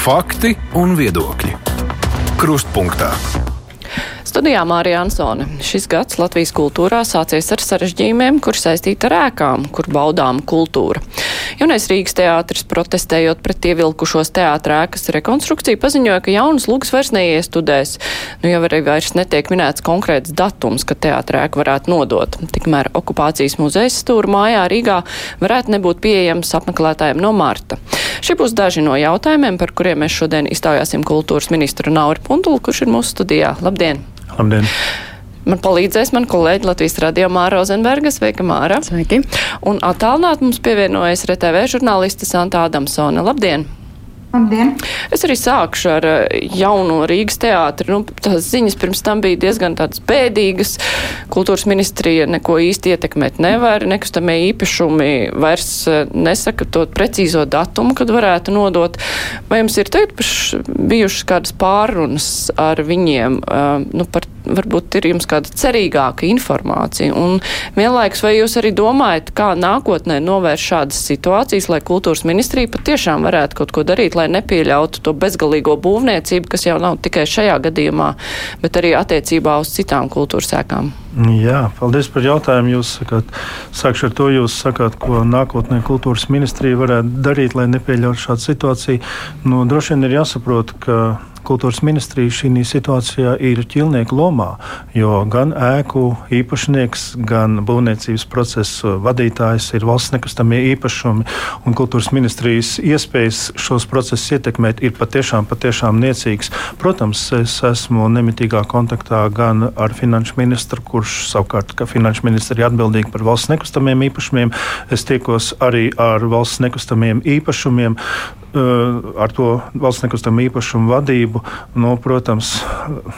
Fakti un viedokļi. Krustpunktā. Studijā Mārija Ansone. Šis gads Latvijas kultūrā sācies ar sarežģījumiem, kur saistīta ar ēkām, kur baudām kultūra. Jaunais Rīgas teātris protestējot pret ievilkušos teātra ēkas rekonstrukciju paziņoja, ka jaunas lūgas vairs neiestudēs. Nu jau arī vairs netiek minēts konkrēts datums, kad teātra ēku varētu nodot. Tikmēr okupācijas muzejas stūra mājā Rīgā varētu nebūt pieejams apmeklētājiem no marta. Šie būs daži no jautājumiem, par kuriem mēs šodien iztaujāsim kultūras ministru Nauri Puntulu, kurš ir mūsu studijā. Labdien! Labdien! Man palīdzēs man kolēģi Latvijas radio Māra Rozenberga. Sveika, Māra! Sveiki! Un attālināt mums pievienojas RTV žurnāliste Santa Adamsone. Labdien! Labdien! Es arī sākšu ar eh, jauno Rīgas teātri. Nu, tās ziņas pirms tam bija diezgan tādas bēdīgas. Kultūras ministrija neko īsti ietekmēt nevar. Nekustamie īpašumi vairs eh, nesaka to precīzo datumu, kad varētu nodot. Vai jums ir teikt, bijušas kādas pārunas ar viņiem uh, nu, par varbūt ir jums kāda cerīgāka informācija. Un vienlaikus, vai jūs arī domājat, kā nākotnē novērst šādas situācijas, lai kultūras ministrija patiešām varētu kaut ko darīt, lai nepieļautu to bezgalīgo būvniecību, kas jau nav tikai šajā gadījumā, bet arī attiecībā uz citām kultūras sēkām? Jā, paldies par jautājumu. Jūs sakāt, sākšu ar to, jūs sakāt, ko nākotnē kultūras ministrija varētu darīt, lai nepieļautu šādu situāciju. Nu, droši vien ir jāsaprot, ka kultūras ministrija šī situācijā ir ķilnieka lomā, jo gan ēku īpašnieks, gan būvniecības procesa vadītājs ir valsts nekustamie īpašumi, un kultūras ministrijas iespējas šos procesus ietekmēt ir patiešām, patiešām niecīgas. Protams, es esmu nemitīgā kontaktā gan ar finanšu ministru, kurš savukārt, ka finanšu ministri ir atbildīgi par valsts nekustamiem īpašumiem. Es tiekos arī ar valsts nekustamiem īpašumiem. Ar to valsts nekustamo īpašumu vadību, nu, protams,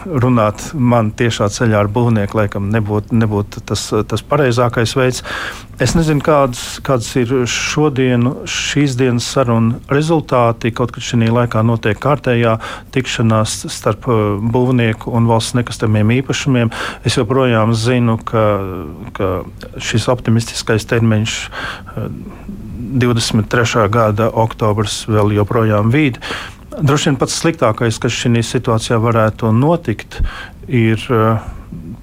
runāt man tiešā ceļā ar būvnieku laikam nebūtu nebūt tas, tas pareizākais veids. Es nezinu, kādas, kādas ir šodien, šīs dienas sarunu rezultāti. Kaut kad šī laikā notiek kārtējā tikšanās starp eh, būvnieku un valsts nekustamiem īpašumiem. Es joprojām zinu, ka, ka šis optimistiskais termiņš 23. gada oktobris vēl joprojām vīd. Droši vien pats sliktākais, kas šajā situācijā varētu notikt, ir uh,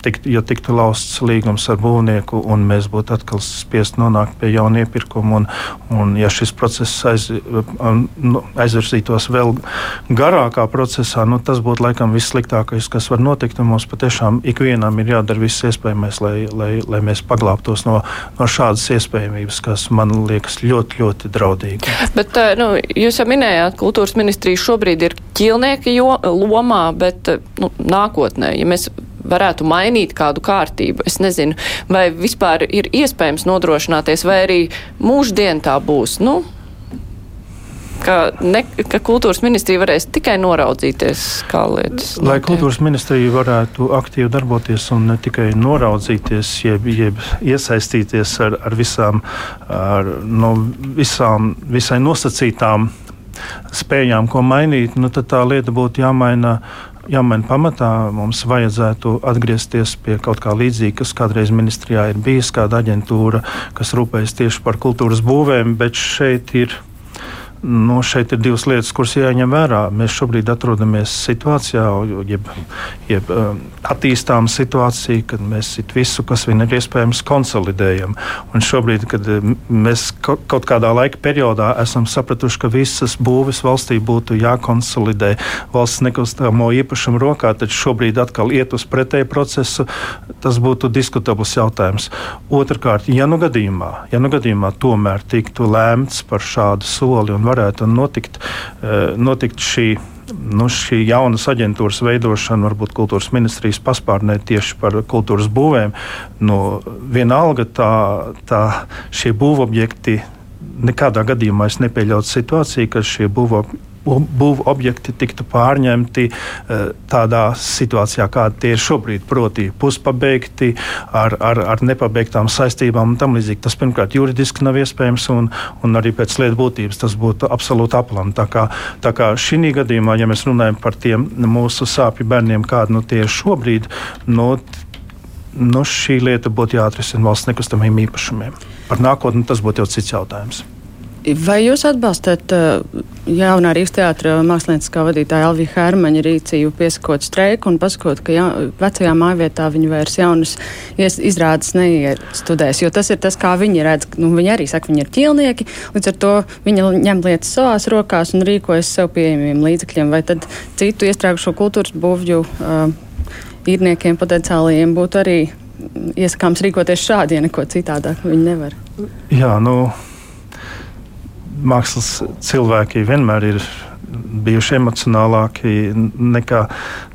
tikt, ja tiktu lausts līgums ar būvnieku, un mēs būtu atkal spiest nonākt pie jauna iepirkuma, un, un ja šis process aiz, nu, aizvirzītos vēl garākā procesā, nu, tas būtu laikam vissliktākais, kas var notikt. Mums patiešām ikvienam ir jādara viss iespējamais, lai, lai, lai mēs paglābtos no, no šādas iespējamības, kas man liekas ļoti, ļoti draudīgi. Bet, eh, nu, jūs jau minējāt, kultūras ministrija šobrīd ir ķilnieka lomā, bet nu, nākotnē, ja mēs varētu mainīt kādu kārtību. Es nezinu, vai vispār ir iespējams nodrošināties, vai arī mūždien tā būs. Nu, ka, ne, ka kultūras ministrija varēs tikai noraudzīties, kā lietas. Lai notiek. kultūras ministrija varētu aktīvi darboties un ne tikai noraudzīties, jeb, jeb iesaistīties ar, ar visām, ar, no visām visai nosacītām spējām, ko mainīt, nu, tad tā lieta būtu jāmaina jāmaina pamatā. Mums vajadzētu atgriezties pie kaut kā līdzīga, kas kādreiz ministrijā ir bijis, kāda aģentūra, kas rūpējas tieši par kultūras būvēm, bet šeit ir Nu, šeit ir divas lietas, kuras jāņem vērā. Mēs šobrīd atrodamies situācijā, jeb, jeb um, attīstām situāciju, kad mēs visu, kas vien ir iespējams, konsolidējam. Un šobrīd, kad um, mēs kaut kādā laika periodā esam sapratuši, ka visas būvis valstī būtu jākonsolidē valsts nekustamo īpašumu rokā, tad šobrīd atkal iet uz pretēju procesu. Tas būtu diskutabls jautājums. Otrakārt, ja nu gadījumā, ja nu gadījumā tomēr tiktu lēmts par šādu soli un varētu notikt, eh, notikt šī nu, šī jaunas aģentūras veidošana, varbūt kultūras ministrijas paspārnē tieši par kultūras būvēm, nu, vienalga tā, tā šie būvobjekti nekādā gadījumā es nepieļautu situāciju, ka šie būvobjekti būvu objekti tiktu pārņemti eh, tādā situācijā, kāda tie ir šobrīd, proti, puspabeigti, ar, ar, ar nepabeigtām saistībām un tam līdzīgi. Tas pirmkārt juridiski nav iespējams, un, un arī pēc lietu būtības tas būtu absolūti aplam. Tā kā, tā kā šī gadījumā, ja mēs runājam par tiem mūsu sāpju bērniem, kādi nu tie ir šobrīd, nu, nu, šī lieta būtu jāatrisina valsts nekustamiem īpašumiem. Par nākotni tas būtu jau cits jautājums. Vai jūs atbalstat uh, jaunā Rīgas teātra mākslinieckā vadītāja Alvija Hermaņa rīcību piesakot streiku un pasakot, ka ja, vecajā mājvietā viņi vairs jaunas izrādes neiestudēs, jo tas ir tas, kā viņi redz. Nu, viņi arī saka, viņi ir ķilnieki, līdz ar to viņi ņem lietas savās rokās un rīkojas sev pieejamiem līdzekļiem, vai tad citu iestrēgušo kultūras būvju uh, īrniekiem potenciālajiem būtu arī iesakāms rīkoties šādi, ja neko citādāk viņi nevar. Jā, nu, mākslas cilvēki vienmēr ir bijuši emocionālāki nekā,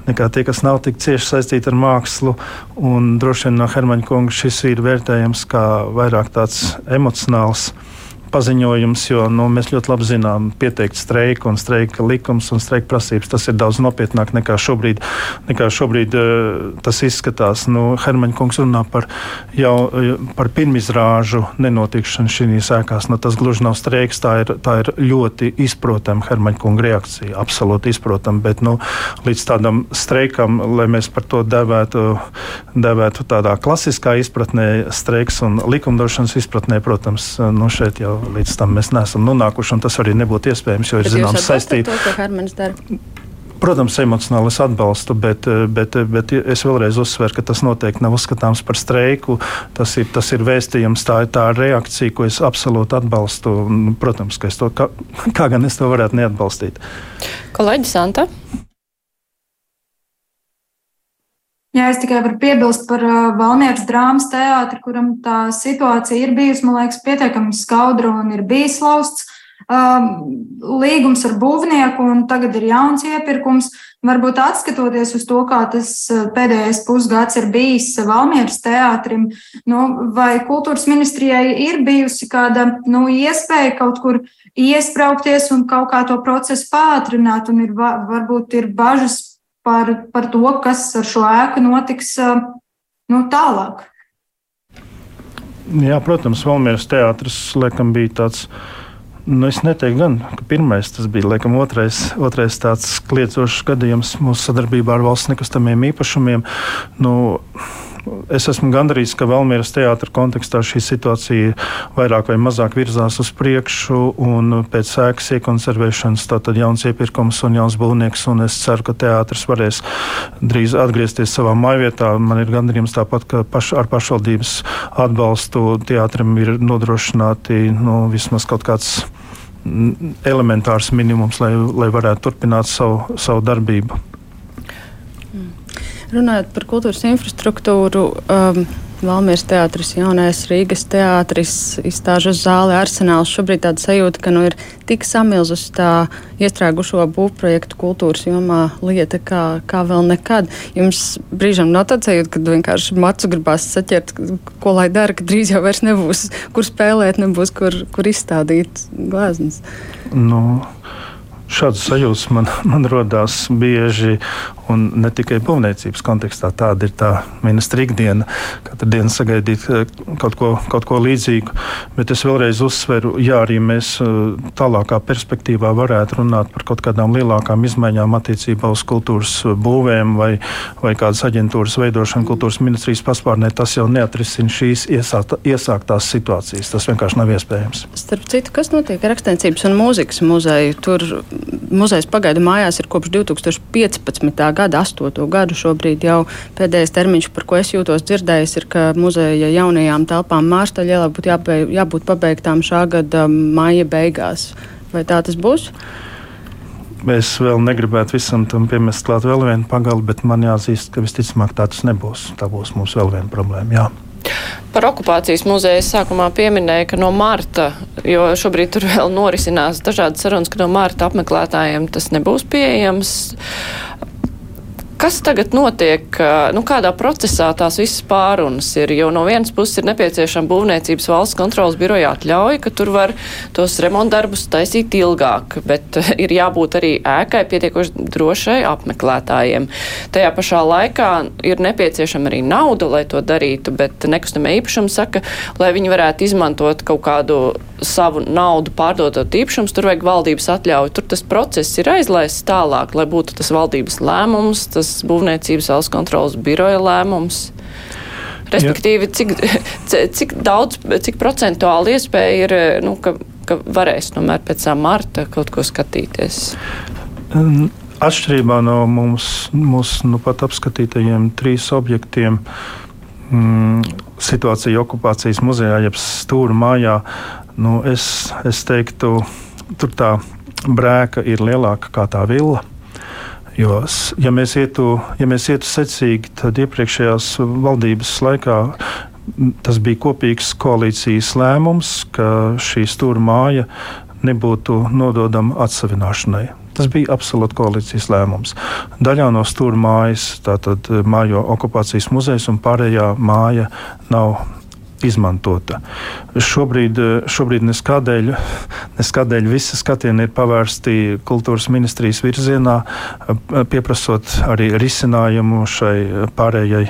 nekā tie, kas nav tik cieši saistīti ar mākslu. Un droši vien no Hermaņa kunga šis ir vērtējams kā vairāk tāds emocionāls paziņojums, jo nu, mēs ļoti labi zinām, pieteikt streiku un streika likums un streika prasības. Tas ir daudz nopietnāk nekā šobrīd, nekā šobrīd uh, tas izskatās. Nu, Hermaņa kungs runā par, jau, par pirmizrāžu nenotikšanu šīs ēkās. Nu, tas gluži nav streiks, tā ir, tā ir ļoti izprotama Hermaņa kunga reakcija. Absolūti izprotama, bet nu, līdz tādam streikam, lai mēs par to devētu, devētu tādā klasiskā izpratnē, streiks un likumdošanas izpratnē, protams, nu, šeit jau līdz tam mēs neesam nonākuši, un tas arī nebūtu iespējams, jo ir zināms saistība. Protams, emocionāli es atbalstu, bet, bet, bet es vēlreiz uzsveru, ka tas noteikti nav uzskatāms par streiku. Tas ir, tas ir vēstījums, tā ir tā reakcija, ko es absolūti atbalstu. Protams, ka es to, kā, kā gan es to varētu neatbalstīt. Kolēģis Santa. Jā, es tikai varu piebilst par Valmieras drāmas teātri, kuram tā situācija ir bijusi, man liekas, pietiekami skaudra un ir bijis lausts līgums ar būvnieku, un tagad ir jauns iepirkums. Varbūt atskatoties uz to, kā tas pēdējais pusgads ir bijis Valmieras teātrim, nu, vai kultūras ministrijai ir bijusi kāda nu, iespēja kaut kur iesprāgties un kaut kā to procesu pātrināt, un ir, varbūt ir bažas par, par to, kas ar šo ēku notiks nu, tālāk. Jā, protams, Valmieras teātris laikam bija tāds. Nu, es neteiktu, gan, ka pirmais tas bija laikam, otrais, otrais tāds kliedzošs gadījums mūsu sadarbībā ar valsts nekustamiem īpašumiem. Nu, Es esmu gandarīts, ka Valmieras teātra kontekstā šī situācija vairāk vai mazāk virzās uz priekšu, un pēc sēkas iekonservēšanas tātad jauns iepirkums un jauns būvnieks, un es ceru, ka teātris varēs drīz atgriezties savā mājvietā. Man ir gandarījums tāpat, ka paš, ar pašvaldības atbalstu teātrim ir nodrošināti nu, vismaz kaut kāds elementārs minimums, lai, lai varētu turpināt savu, savu darbību. Runājot par kultūras infrastruktūru, um, Valmīras teātris, jaunais Rīgas teātris, izstāžu zāle, arsenāls. Šobrīd tāda sajūta, ka nu, ir tik samilzus tā iestrēgušo būvprojektu kultūras jomā lieta, kā, kā vēl nekad. Jums brīžam nav tāds sajūta, ka vienkārši macu gribās saķert, ko lai dara, ka drīz jau vairs nebūs, kur spēlēt, nebūs, kur, kur izstādīt glāznes. Nu. Šādas sajūtas man, man rodās bieži, Un ne tikai būvniecības kontekstā, tāda ir tā ministra ikdiena, katru dienu sagaidīt eh, kaut ko, kaut ko līdzīgu. Bet es vēlreiz uzsveru, ja arī mēs eh, tālākā perspektīvā varētu runāt par kaut kādām lielākām izmaiņām attiecībā uz kultūras būvēm vai, vai kādas aģentūras veidošanu kultūras ministrijas paspārnē, tas jau neatrisina šīs iesāta, iesāktās situācijas. Tas vienkārši nav iespējams. Starp citu, kas notiek ar rakstniecības un mūzikas muzeju? Tur muzejs pagaidu mājās ir kopš 2015 gada, astoto gadu. Šobrīd jau pēdējais termiņš, par ko es jūtos dzirdējis, ir, ka muzeja jaunajām telpām Mārstaļielā būtu jābeig, jābūt pabeigtām šā gada maija beigās. Vai tā tas būs? Es vēl negribētu visam tam piemest klāt vēl vienu pagalu, bet man jāatzīst, ka visticamāk tā tas nebūs. Tā būs mums vēl viena problēma. Jā. Par okupācijas muzeju es sākumā pieminēju, ka no marta, jo šobrīd tur vēl norisinās dažādas sarunas, ka no marta apmeklētājiem tas nebūs pieejams. Kas tagad notiek, nu, kādā procesā tās visas pārunas ir? Jo no vienas puses ir nepieciešama būvniecības valsts kontrolas biroja atļauja, ka tur var tos remontdarbus taisīt ilgāk, bet ir jābūt arī ēkai pietiekoši drošai apmeklētājiem. Tajā pašā laikā ir nepieciešama arī nauda, lai to darītu, bet nekustamie īpašumi saka, lai viņi varētu izmantot kaut kādu savu naudu pārdodot īpašums, tur vajag valdības atļauju. Tur tas process ir aizlaists tālāk, lai būtu tas valdības lēmums, tas tas būvniecības valsts kontrolas biroja lēmums. Respektīvi, cik, cik daudz, cik procentuāli iespēja ir, nu, ka ka varēs tomēr pēc marta kaut ko skatīties? Atšķirībā no mums, mūsu nu pat apskatītajiem trīs objektiem, mm, situācija okupācijas muzejā, jeb stūra mājā, nu, es, es teiktu, tur tā brēka ir lielāka kā tā villa. Jo, ja mēs ietu, ja mēs ietu secīgi, tad iepriekšējās valdības laikā tas bija kopīgs koalīcijas lēmums, ka šī stūra māja nebūtu nododama atsevināšanai. Tas bija absolūti koalīcijas lēmums. Daļā no stūra mājas, tātad mājo okupācijas muzejs, un pārējā māja nav izmantota. Šobrīd, šobrīd neskādēļ, neskādēļ visi skatieni ir pavērsti kultūras ministrijas virzienā, pieprasot arī risinājumu šai pārējai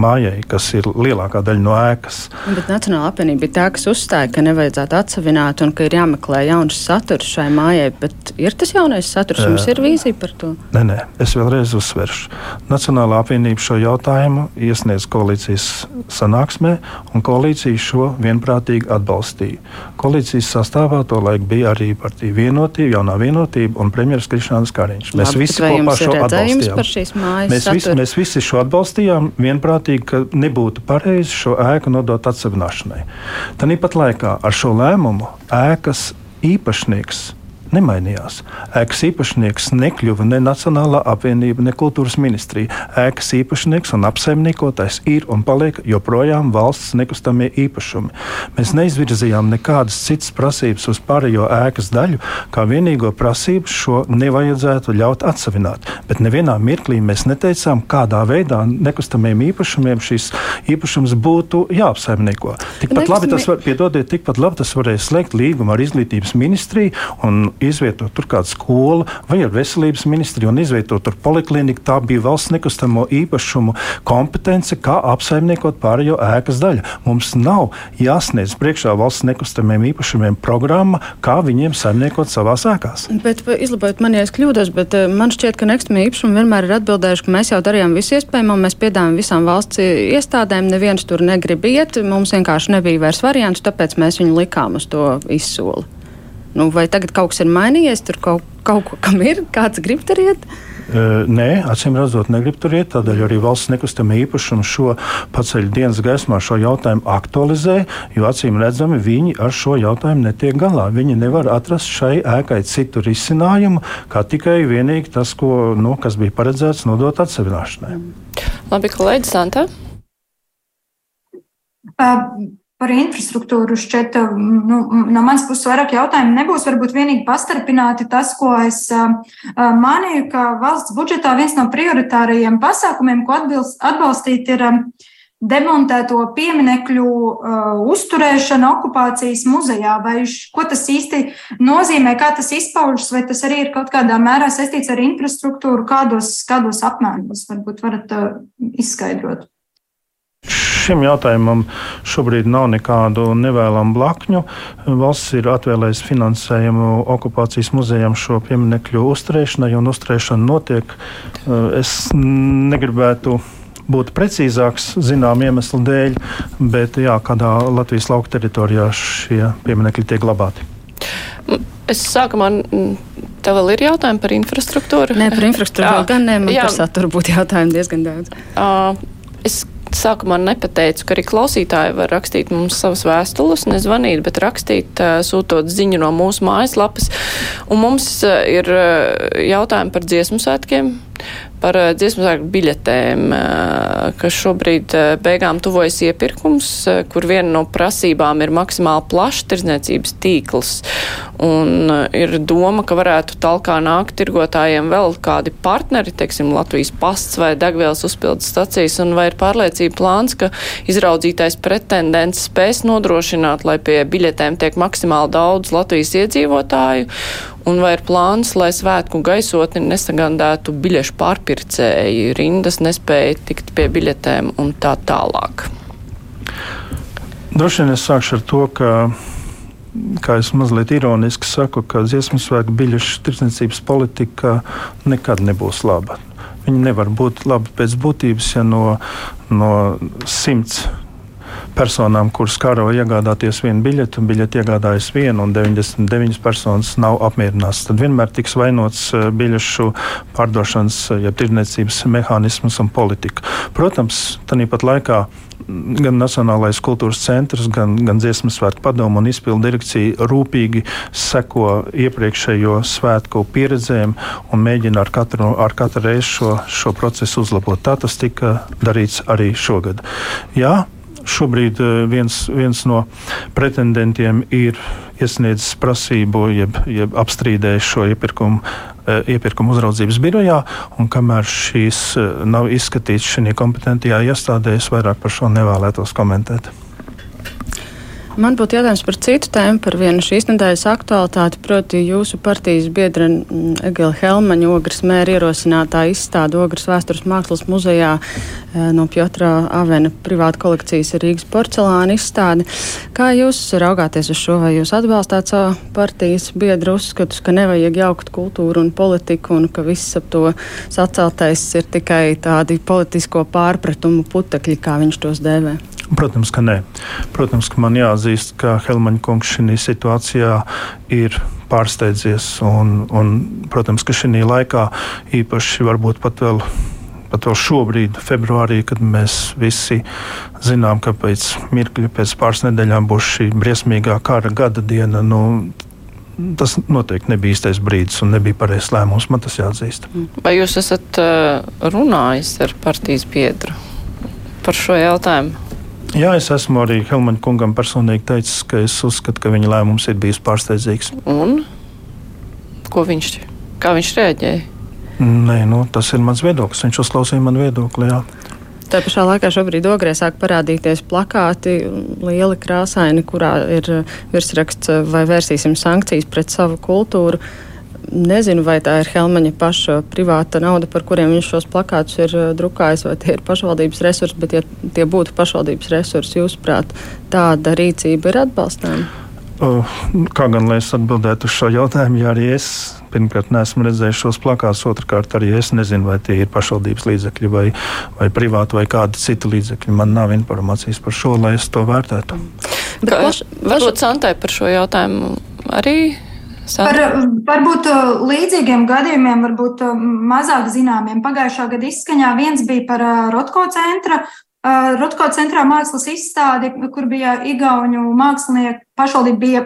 mājai, kas ir lielākā daļa no ēkas. Bet Nacionāla apvienība bija tā, kas uzstāja, ka nevajadzētu atsevināt un ka ir jāmeklē jauns saturs šai mājai. Bet ir tas jaunais saturs, jums ir vīzija par to? Nē, nē, es vēlreiz uzsveršu. Nacionālā apvienība šo jautājumu iesniedz koalīcijas sanāksmē, un koalīcija šo vienprātīgi atbalstīja. Koalīcijas sastāvā to laik bija arī partija vienotība, jaunā vienotība un premjeras Krišāns Kariņš. Mēs Labi, visi kopā šo atbalstījām. Mēs visi, mēs visi šo atbalstījām vienprātīgi uzskatīja, ka nebūtu pareizi šo ēku nodot atsevināšanai. Tāpat laikā ar šo lēmumu ēkas īpašnieks nemainījās. Ēkas īpašnieks nekļuva ne Nacionālā apvienība, ne kultūras ministrija. Ēkas īpašnieks un apsaimniekotājs ir un paliek joprojām valsts nekustamie īpašumi. Mēs neizvirzījām nekādas citas prasības uz pārējo ēkas daļu, kā vienīgo prasību šo nevajadzētu ļaut atsevināt. Bet nevienā mirklī mēs neteicām, kādā veidā nekustamiem īpašumiem šis īpašums būtu jāapsaimnieko. Tikpat labi tas var, piedodiet, tikpat labi tas varēja slēgt līgumu ar izglītības ministriju un izvietot tur kādu skolu vai ar veselības ministriju un izvietot tur polikliniku. Tā bija valsts nekustamo īpašumu kompetence, kā apsaimniekot pārējo ēkas daļu. Mums nav jāsniedz priekšā valsts nekustamiem īpašumiem programma, kā viņiem saimniekot savās ēkās. Bet izlabojiet man, ja es kļūdos, bet eh, man šķiet, ka nekustamie īpašumi vienmēr ir atbildējuši, ka mēs jau darījām visu iespējamo, mēs piedāvājam visām valsts iestādēm, neviens tur negrib iet, mums vienkārši nebija vairs variants, tāpēc mēs viņu likām uz to izsoli. Nu, vai tagad kaut kas ir mainījies, tur kaut, kaut ko kam ir, kāds grib tur iet? Nē, acīm redzot, negrib tur iet. Tādēļ arī valsts nekustamā īpašuma šo paceļu dienas gaismā šo jautājumu aktualizē, jo acīm redzami viņi ar šo jautājumu netiek galā. Viņi nevar atrast šai ēkai citu risinājumu, kā tikai vienīgi tas, ko, nu, kas bija paredzēts nodot atsevināšanai. Labi, kolēģis Santa. Uh, Par infrastruktūru šķiet, nu, no manas puses vairāk jautājumu nebūs. Varbūt vienīgi pastarpināti tas, ko es uh, manīju, ka valsts budžetā viens no prioritārajiem pasākumiem, ko atbilst, atbalstīt, ir demontēto pieminekļu uh, uzturēšana okupācijas muzejā. Vai ko tas īsti nozīmē, kā tas izpaužas, vai tas arī ir kaut kādā mērā saistīts ar infrastruktūru, kādos, kādos apmēros varbūt varat uh, izskaidrot? Šim jautājumam šobrīd nav nekādu nevēlamu blakņu. Valsts ir atvēlējusi finansējumu okupācijas muzejam šo pieminiektu uzturēšanai, un uzturēšana notiek. Es negribētu būt precīzāks, zinām iemeslu dēļ, bet jā, kādā Latvijas lauka teritorijā šie pieminekļi tiek glabāti. Es sākumā Tev vēl ir jautājumi par infrastruktūru? Nē, par infrastruktūru gan nē, man jā. par saturu būtu jautājumi diezgan daudz. Uh, es sākumā nepateicu, ka arī klausītāji var rakstīt mums savas vēstules, nezvanīt, bet rakstīt, sūtot ziņu no mūsu mājaslapas. Un mums ir jautājumi par dziesmu svētkiem, par eh, dziesmu svētku biļetēm, eh, ka šobrīd eh, beigām tuvojas iepirkums, kur viena no prasībām ir maksimāli plašs tirdzniecības tīkls. Un ir doma, ka varētu talkā nākt tirgotājiem vēl kādi partneri, teiksim, Latvijas pasts vai degvielas uzpildes stacijas, un vai ir pārliecība plāns, ka izraudzītais pretendents spēs nodrošināt, lai pie biļetēm tiek maksimāli daudz Latvijas iedzīvotāju, un vai ir plāns, lai svētku gaisotni nesagandētu biļešu pārpircēji, rindas nespēja tikt pie biļetēm un tā tālāk? Droši vien es sākšu ar to, ka kā es mazliet ironiski saku, ka dziesmu svētku biļešu tirdzniecības politika nekad nebūs laba. Viņa nevar būt laba pēc būtības, ja no, no simts personām, kuras karo iegādāties vienu biļeti, un biļeti iegādājas vienu, un 99 personas nav apmierināts. Tad vienmēr tiks vainots biļešu pārdošanas, ja tirdzniecības mehānismus un politika. Protams, tāpat laikā gan Nacionālais kultūras centrs, gan, gan dziesmu svētku padomu un izpildu direkcija rūpīgi seko iepriekšējo svētku pieredzēm un mēģina ar katru, ar katru reizi šo, šo procesu uzlabot. Tā tas tika darīts arī šogad. Jā, šobrīd eh, viens, viens no pretendentiem ir iesniedzis prasību, jeb, jeb apstrīdējis šo iepirkumu, eh, iepirkumu uzraudzības birojā. Kamēr šīs eh, nav izskatīts šajā kompetentajā iestādē, es vairāk par šo nevēlētos komentēt. Man būtu jautājums par citu tēmu, par vienu šīs nedēļas aktualitāti, proti jūsu partijas biedra mm, Egila Helmaņa ogres mēra ierosinātā izstāde Ogres vēstures mākslas muzejā eh, no Pjotra Avena privāta kolekcijas Rīgas porcelāna izstāde. Kā jūs raugāties uz šo, vai jūs atbalstāt savu partijas biedru uzskatus, ka nevajag jaukt kultūru un politiku un ka viss ap to saceltais ir tikai tādi politisko pārpratumu putekļi, kā viņš tos dēvē? Protams, ka nē. Protams, ka man jāatzīst, ka Helmaņa kungs šajā situācijā ir pārsteidzies. Un, un, protams, ka šajā laikā īpaši varbūt pat vēl. Pat vēl šobrīd, februārī, kad mēs visi zinām, ka pēc mirkļa, pēc pāris nedēļām būs šī briesmīgā kara gada diena, nu, tas noteikti nebija īstais brīdis un nebija pareizs lēmums. Man tas jāatzīst. Vai jūs esat uh, runājis ar partijas biedru par šo jautājumu? Jā, es esmu arī Helmaņa kungam personīgi teicis, ka es uzskatu, ka viņa lēmums ir bijis pārsteidzīgs. Un ko viņš, kā viņš reaģēja? Nē, nu, tas ir mans viedoklis. Viņš uzklausīja manu viedokli. Jā. Tā pašā laikā šobrīd ogrē sāk parādīties plakāti, lieli krāsaini, kurā ir virsraksts vai vērsīsim sankcijas pret savu kultūru. Nezinu, vai tā ir Helmaņa paša privāta nauda, par kuriem viņš šos plakātus ir uh, drukājis, vai tie ir pašvaldības resursi, bet ja tie būtu pašvaldības resursi, jūsuprāt, tāda rīcība ir atbalstāma? Uh, kā gan lai es atbildētu uz šo jautājumu, ja arī es pirmkārt neesmu redzējis šos plakātus, otrkārt arī es nezinu, vai tie ir pašvaldības līdzekļi vai, vai privāti vai kādi citi līdzekļi. Man nav informācijas par šo, lai es to vērtētu. Bet, plaš, varbūt Santai par šo jautājumu arī Par, varbūt uh, līdzīgiem gadījumiem, varbūt uh, mazāk zināmiem. Pagājušā gada izskaņā viens bija par uh, Rotko centra. Rotko centrā mākslas izstādi, kur bija igauņu mākslinieki, pašvaldība bija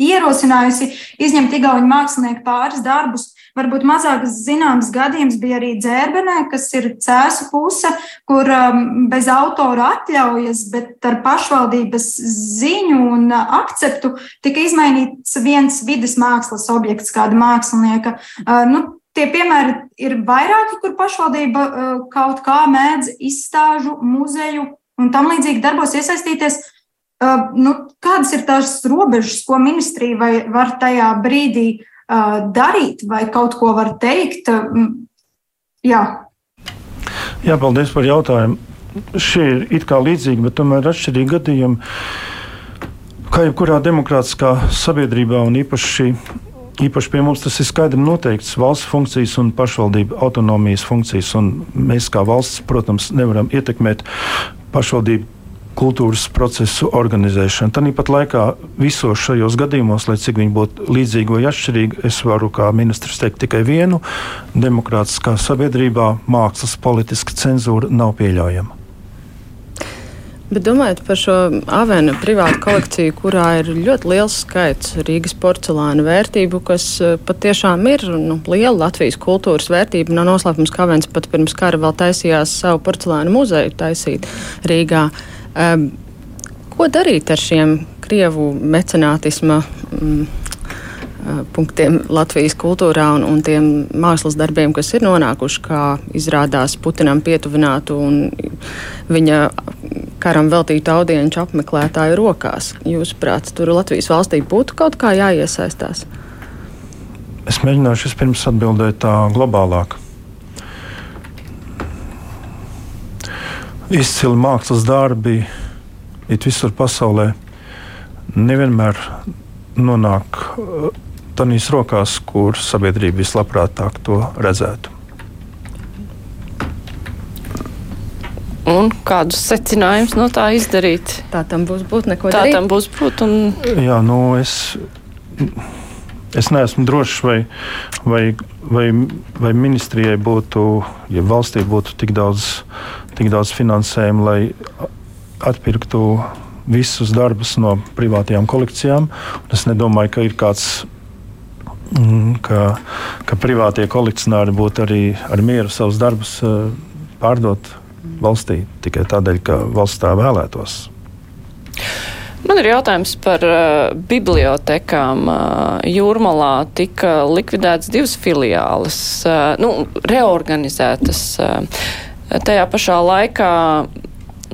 ierosinājusi izņemt igauņu mākslinieku pāris darbus Varbūt mazāk zināms gadījums bija arī dzērbenē, kas ir cēsu puse, kur um, bez autora atļaujas, bet ar pašvaldības ziņu un akceptu tika izmainīts viens vidas mākslas objekts kāda mākslinieka. Uh, nu, Tie piemēri ir vairāki, kur pašvaldība uh, kaut kā mēdz izstāžu, muzeju un tam līdzīgi darbos iesaistīties. Uh, nu, kādas ir tās robežas, ko ministrija var tajā brīdī darīt, vai kaut ko var teikt? Jā. Jā, paldies par jautājumu. Šie ir it kā līdzīgi, bet tomēr atšķirīgi gadījumi. Kā jebkurā demokrātiskā sabiedrībā, un īpaši, īpaši pie mums tas ir skaidri noteikts, valsts funkcijas un pašvaldību autonomijas funkcijas. Mēs kā valsts, protams, nevaram ietekmēt pašvaldību kultūras procesu organizēšanu. Tāpat laikā visos šajos gadījumos, lai cik viņi būtu līdzīgi vai atšķirīgi, es varu kā ministrs teikt tikai vienu - demokrātiskā sabiedrībā mākslas politiska cenzūra nav pieļaujama. Bet domājot par šo avena privātu kolekciju, kurā ir ļoti liels skaits Rīgas porcelāna vērtību, kas eh, patiešām ir nu, liela Latvijas kultūras vērtība. Nav noslēpums, ka avens pat pirms kara vēl taisījās savu porcelāna muzeju taisīt Rīgā. Uh, Um, ko darīt ar šiem Krievu mecenātisma mm, punktiem Latvijas kultūrā un, un tiem mākslas darbiem, kas ir nonākuši, kā izrādās Putinam pietuvinātu un viņa karam veltītu audienču apmeklētāju rokās. Jūsuprāt, tur Latvijas valstī būtu kaut kā jāiesaistās? Es mēģināšu vispirms atbildēt tā globālāk. Izcili mākslas darbi it visur pasaulē nevienmēr nonāk uh, tādās rokās, kur sabiedrība vislabprātāk to redzētu. Un kādus secinājumus no tā izdarīt? Tā tam būs būt neko Tā darīt. tam būs būt. Un... Jā, nu es, es neesmu drošs, vai, vai, vai, vai ministrijai būtu, ja valstī būtu tik daudz, tik daudz finansējumu, lai atpirktu visus darbus no privātajām kolekcijām. Es nedomāju, ka ir kāds mm, ka, ka privātie kolekcionāri būtu arī ar mieru savus darbus eh, pārdot valstī tikai tādēļ, ka valsts tā vēlētos. Man ir jautājums par uh, bibliotekām. Uh, Jūrmalā tika likvidētas divas filiāles, uh, nu, reorganizētas. Uh, tajā pašā laikā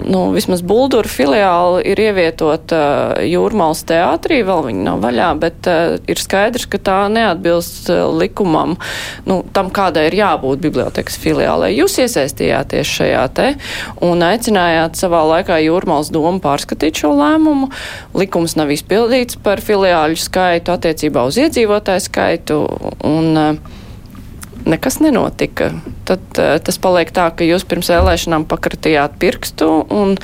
nu, vismaz Buldura filiāli ir ievietota uh, Jūrmālas teātrī, vēl viņa nav vaļā, bet uh, ir skaidrs, ka tā neatbilst uh, likumam, nu, tam, kādai ir jābūt bibliotekas filiālē. Jūs iesaistījāties šajā te un aicinājāt savā laikā Jūrmālas domu pārskatīt šo lēmumu. Likums nav izpildīts par filiāļu skaitu attiecībā uz iedzīvotāju skaitu. Un, uh, nekas nenotika. Tad uh, tas paliek tā, ka jūs pirms vēlēšanām pakratījāt pirkstu un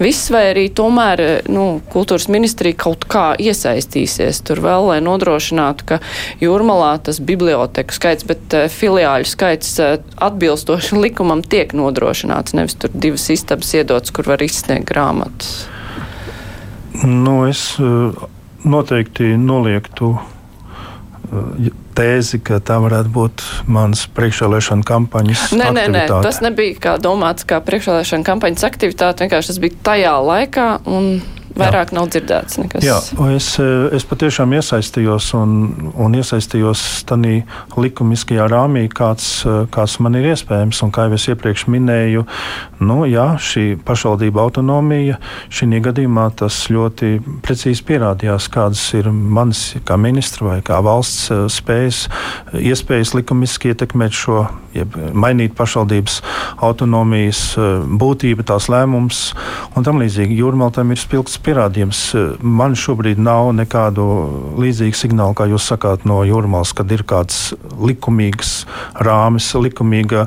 viss, vai arī tomēr nu, kultūras ministrija kaut kā iesaistīsies tur vēl, lai nodrošinātu, ka jūrmalā tas biblioteku skaits, bet uh, filiāļu skaits uh, atbilstoši likumam tiek nodrošināts, nevis tur divas istabas iedotas, kur var izsniegt grāmatas. Nu, es noteikti noliektu tēzi, ka tā varētu būt mans priekšvēlēšana kampaņas. Nē, nē, nē, aktivitāte. tas nebija kā domāts kā priekšvēlēšana kampaņas aktivitāte. Vienkārši tas bija tajā laikā. Un... Vairāk Jā. nav dzirdēts nekas. Jā, es, es patiešām iesaistījos un, un iesaistījos tādā likumiskajā rāmī, kāds, kāds man ir iespējams. Un, kā jau es iepriekš minēju, nu, jā, šī pašvaldība autonomija šī gadījumā ļoti precīzi pierādījās, kādas ir manas kā ministra vai kā valsts eh, spējas, iespējas likumiski ietekmēt šo, jeb mainīt pašvaldības autonomijas eh, būtību, tās lēmums un tam līdzīgi. Jūrmaltam ir spilgts pierādījums. Man šobrīd nav nekādu līdzīgu signālu, kā jūs sakāt, no jūrmālas, kad ir kāds likumīgs rāmis, likumīga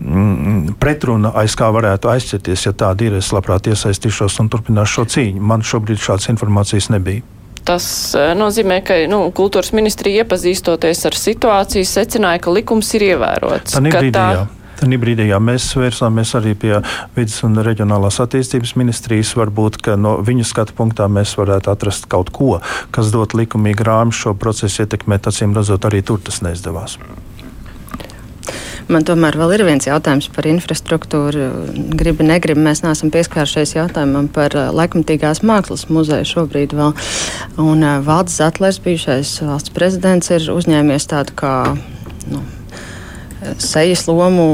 mm, pretruna, aiz kā varētu aizķerties. Ja tāda ir, es labprāt iesaistīšos un turpināšu šo cīņu. Man šobrīd šādas informācijas nebija. Tas e, nozīmē, ka nu, kultūras ministrija iepazīstoties ar situāciju secināja, ka likums ir ievērots. Tā brīdī, tā... jā. Tad brīdī jā, mēs vērsāmies arī pie vidas un reģionālās attīstības ministrijas. Varbūt no viņu skatu punktā mēs varētu atrast kaut ko, kas dot likumīgu rāmu šo procesu ietekmēt. Acīm redzot, arī tur tas neizdevās. Man tomēr vēl ir viens jautājums par infrastruktūru. Gribu, negribu, mēs neesam pieskārušies jautājumam par laikmatīgās mākslas muzeju šobrīd vēl. Un Valdis Zatlers, bijušais valsts prezidents, ir uzņēmies tādu kā. Nu, sejas lomu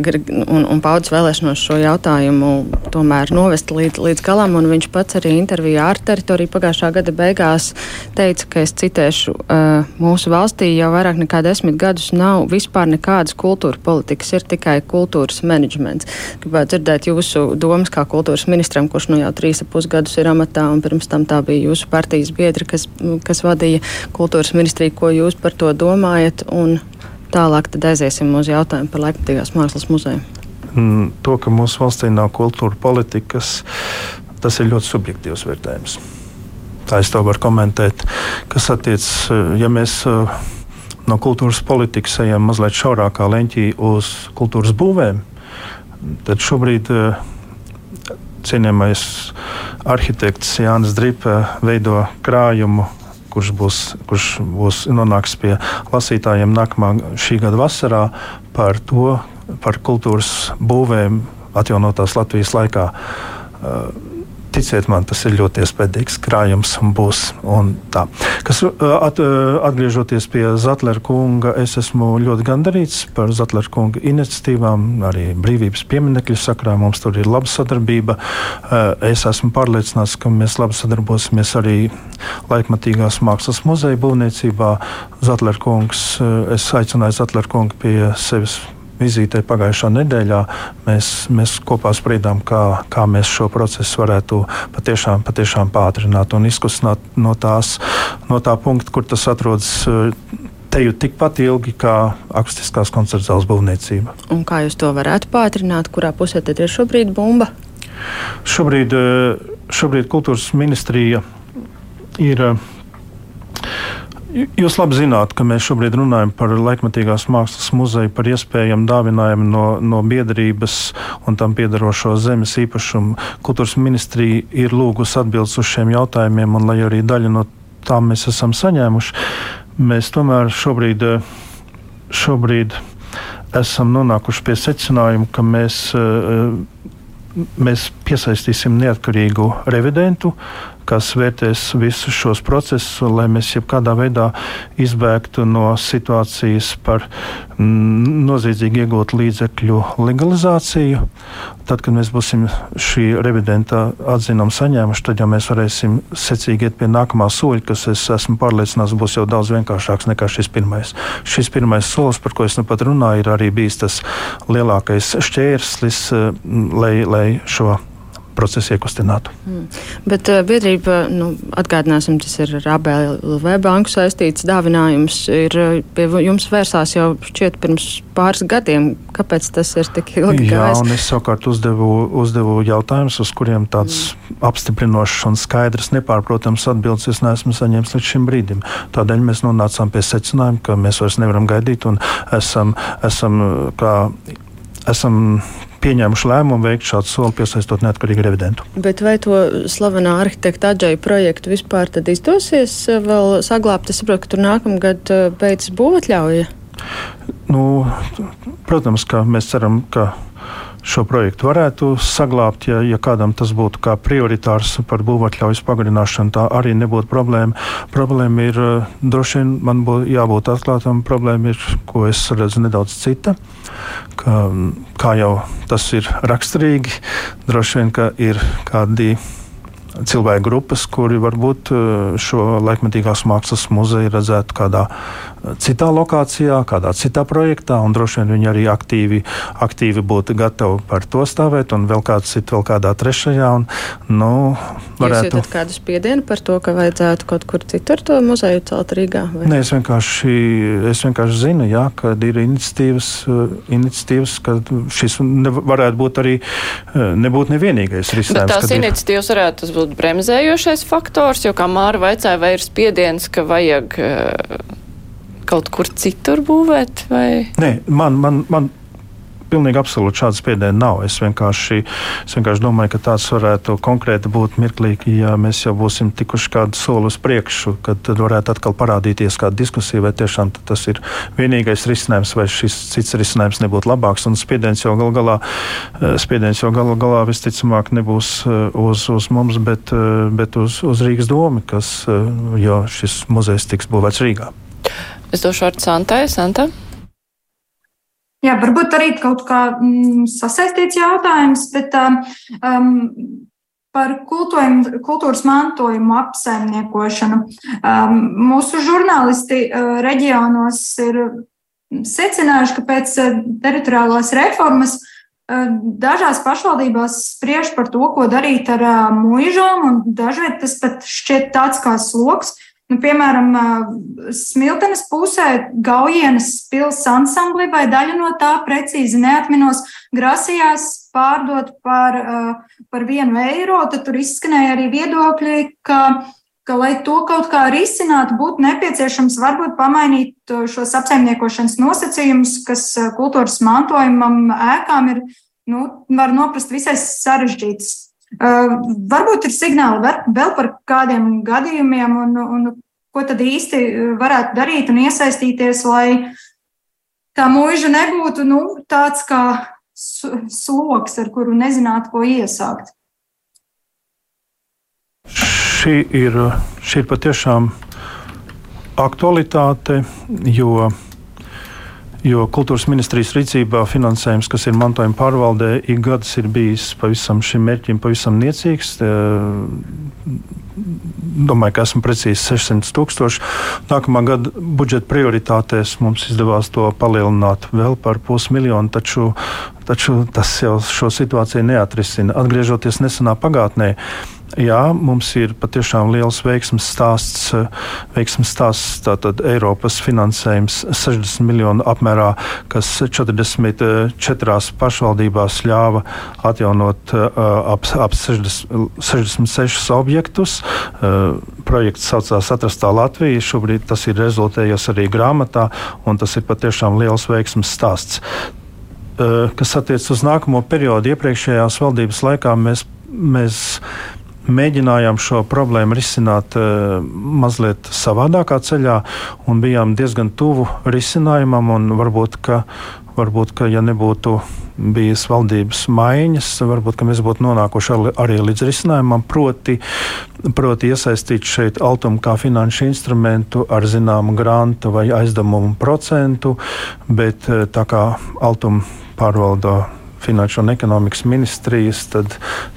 un, un paudzes vēlēšanos šo jautājumu tomēr novest līdz, līdz galam. Viņš pats arī intervijā ar teritoriju pagājušā gada beigās teica, ka es citēšu, mūsu valstī jau vairāk nekā desmit gadus nav vispār nekādas kultūra politikas, ir tikai kultūras menedžments. Gribētu dzirdēt jūsu domas kā kultūras ministram, kurš nu jau trīs ap pusgadus ir amatā, un pirms tam tā bija jūsu partijas biedri, kas, kas vadīja kultūras ministriju. Ko jūs par to domājat? Un Tālāk aiziesim uz jautājumu par laikmatīgās mākslas muzeju. Mm, to, ka mūsu valstī nav kultūra politikas, tas ir ļoti subjektīvs vērtējums. Tā es to varu komentēt. Kas attiecas, ja mēs eh, no kultūras politikas ejam mazliet šaurākā leņķī uz kultūras būvēm, tad šobrīd eh, cienījamais arhitekts Jānis Dripa veido krājumu kurš būs, kurš būs nonāks pie lasītājiem nākamā šī gada vasarā par to, par kultūras būvēm atjaunotās Latvijas laikā. Uh, Ticiet man, tas ir ļoti iespaidīgs krājums un būs. Un tā. Kas, at, atgriežoties pie Zetlera kunga, es esmu ļoti gandarīts par Zetlera kunga iniciatīvām, arī brīvības pieminiekļu sakrā. Mums tur ir laba sadarbība. Es esmu pārliecināts, ka mēs labi sadarbosimies arī laikmatīgās mākslas muzeja būvniecībā. Zetlera kungs, es aicināju Zetlera kungu pie sevis vizītē pagājušā nedēļā mēs, mēs kopā spriedām, kā, kā mēs šo procesu varētu patiešām, patiešām pātrināt un izkustināt no, tās, no tā punkta, kur tas atrodas teju tikpat ilgi kā akustiskās koncerta zāles būvniecība. Un kā jūs to varētu pātrināt? Kurā pusē tad ir šobrīd bumba? Šobrīd, šobrīd kultūras ministrija ir Jūs labi zināt, ka mēs šobrīd runājam par laikmatīgās mākslas muzeju, par iespējamu dāvinājumu no, no biedrības un tam piedarošo zemes īpašumu. Kultūras ministrija ir lūgusi atbildes uz šiem jautājumiem, un lai arī daļa no tām mēs esam saņēmuši, mēs tomēr šobrīd, šobrīd esam nonākuši pie secinājuma, ka mēs, mēs piesaistīsim neatkarīgu revidentu, kas vērtēs visus šos procesus, lai mēs jebkādā veidā izbēgtu no situācijas par mm, noziedzīgi iegūtu līdzekļu legalizāciju. Tad, kad mēs būsim šī revidenta atzinumu saņēmuši, tad jau mēs varēsim secīgi iet pie nākamā soļa, kas, es esmu pārliecināts, būs jau daudz vienkāršāks nekā šis pirmais. Šis pirmais solis, par ko es nu pat runāju, ir arī bijis tas lielākais šķērslis, mm, lai, lai šo procesu iekustinātu. Mm. Bet uh, biedrība, nu, atgādināsim, tas ir ar ABLV banku saistīts dāvinājums, ir uh, pie jums vērsās jau šķiet pirms pāris gadiem. Kāpēc tas ir tik ilgi Jā, gājis? un es savukārt uzdevu, uzdevu jautājumus, uz kuriem tāds mm. apstiprinošs un skaidrs, nepārprotams atbildes es neesmu saņēmis līdz šim brīdim. Tādēļ mēs nonācām pie secinājuma, ka mēs vairs nevaram gaidīt un esam, esam kā esam pieņēmuši lēmumu veikt šādu soli, piesaistot neatkarīgu revidentu. Bet vai to slavenā arhitekta Adžai projektu vispār izdosies eh, vēl saglabāt? Es saprotu, ka tur nākamgad eh, beidzas būvatļauja. Nu, protams, ka mēs ceram, ka šo projektu varētu saglabāt, ja, ja kādam tas būtu kā prioritārs par būvatļaujas pagarināšanu. Tā arī nebūtu problēma. Problēma ir, eh, droši vien man būtu jābūt atklātam, problēma ir, ko es redzu nedaudz cita. Ka, kā jau tas ir raksturīgi, droši vien, ka ir kādi cilvēku grupas, kuri varbūt eh, šo laikmetīgās mākslas muzeju redzētu kādā citā lokācijā, kādā citā projektā, un droši vien viņi arī aktīvi, aktīvi būtu gatavi par to stāvēt, un vēl kāds cits, vēl kādā trešajā. Un, nu, varētu... Jūs jūtat kādu spiedienu par to, ka vajadzētu kaut kur citur to muzeju celt Rīgā? Vai? Nē, es vienkārši, es vienkārši zinu, jā, ka ir iniciatīvas, iniciatīvas ka šis varētu būt arī nebūt nevienīgais risinājums. Bet tās iniciatīvas ir... varētu būt bremzējošais faktors, jo, kā Māra vaicāja, vai ir spiediens, ka vajag kaut kur citur būvēt? Vai? Nē, man, man, man pilnīgi absolūti šāda spiediena nav. Es vienkārši, es vienkārši domāju, ka tāds varētu konkrēti būt mirklīgi, ja mēs jau būsim tikuši kādu soli uz priekšu, kad varētu atkal parādīties kāda diskusija, vai tiešām tas ir vienīgais risinājums, vai šis cits risinājums nebūtu labāks. Un spiediens jau gal galā, eh, spiediens jau gal galā visticamāk nebūs eh, uz, uz mums, bet, eh, bet uz, uz Rīgas domu, kas, jo šis muzejs tiks būvēts Rīgā. Es došu vārdu Santai. Santa. Jā, varbūt arī kaut kā mm, sasaistīts jautājums, bet um, par kultūras mantojumu apsaimniekošanu. Um, mūsu žurnālisti uh, reģionos ir secinājuši, ka pēc uh, teritoriālās reformas uh, dažās pašvaldībās spriež par to, ko darīt ar uh, mūžām, un dažreiz tas pat šķiet tāds kā sloks. Uh, Nu, piemēram, Smiltenes pusē Gaujienas pilsētas ansambli vai daļa no tā precīzi neatminos, grasījās pārdot par, par vienu eiro. Tad tur izskanēja arī viedokļi, ka, ka, lai to kaut kā risinātu, būtu nepieciešams varbūt pamainīt šos apsaimniekošanas nosacījumus, kas kultūras mantojumam ēkām ir, nu, var noprast visai sarežģīts. Uh, varbūt ir signāli vēl par kādiem gadījumiem, un, un ko tad īsti varētu darīt un iesaistīties, lai tā mūža nebūtu nu, tāds kā sloks, ar kuru nezinātu, ko iesākt. Šī ir, šī ir patiešām aktualitāte, jo Jo kultūras ministrijas rīcībā finansējums, kas ir mantojuma pārvaldē, ik gadus ir bijis pavisam šim mērķim pavisam niecīgs. Domāju, ka esmu precīzi 600 tūkstoši. Nākamā gada budžeta prioritātēs mums izdevās to palielināt vēl par pusmiljonu, taču, taču tas jau šo situāciju neatrisina. Atgriežoties nesenā pagātnē, jā, mums ir patiešām liels veiksmes stāsts, veiksmes stāsts tātad Eiropas finansējums 60 miljonu apmērā, kas 44 pašvaldībās ļāva atjaunot ap, ap 60, 66 objektus. Projekts saucās Atrastā Latvija. Šobrīd tas ir rezultējies arī grāmatā, un tas ir patiešām liels veiksmes stāsts. Kas attiecas uz nākamo periodu, iepriekšējās valdības laikā mēs, mēs mēģinājām šo problēmu risināt uh, mazliet savādākā ceļā un bijām diezgan tuvu risinājumam. Varbūt, ka, varbūt, ka ja nebūtu bijis valdības maiņas, varbūt mēs būtu nonākuši arī līdz risinājumam, proti, proti iesaistīt šeit altumu kā finanšu instrumentu ar zināmu grantu vai aizdevumu procentu, bet eh, tā kā altumu pārvalda Finanšu un ekonomikas ministrijas, tad,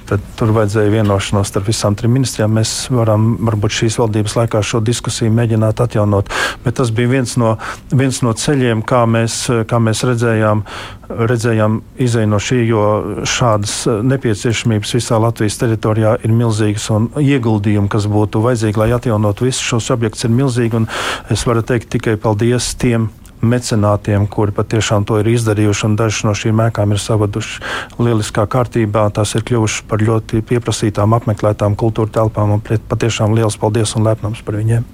tad tur vajadzēja vienošanos starp visām trim ministrijām. Mēs varam varbūt šīs valdības laikā šo diskusiju mēģināt atjaunot. Bet tas bija viens no, viens no ceļiem, kā mēs, kā mēs redzējām, redzējām izēju no šī, jo šādas nepieciešamības visā Latvijas teritorijā ir milzīgas un ieguldījumi, kas būtu vajadzīgi, lai atjaunotu visus šos objektus, ir milzīgi. Es varu teikt tikai paldies tiem mecenātiem, kuri patiešām to ir izdarījuši, un dažas no šīm ēkām ir savaduši lieliskā kārtībā. Tās ir kļuvušas par ļoti pieprasītām, apmeklētām kultūra telpām, un patiešām liels paldies un lepnums par viņiem.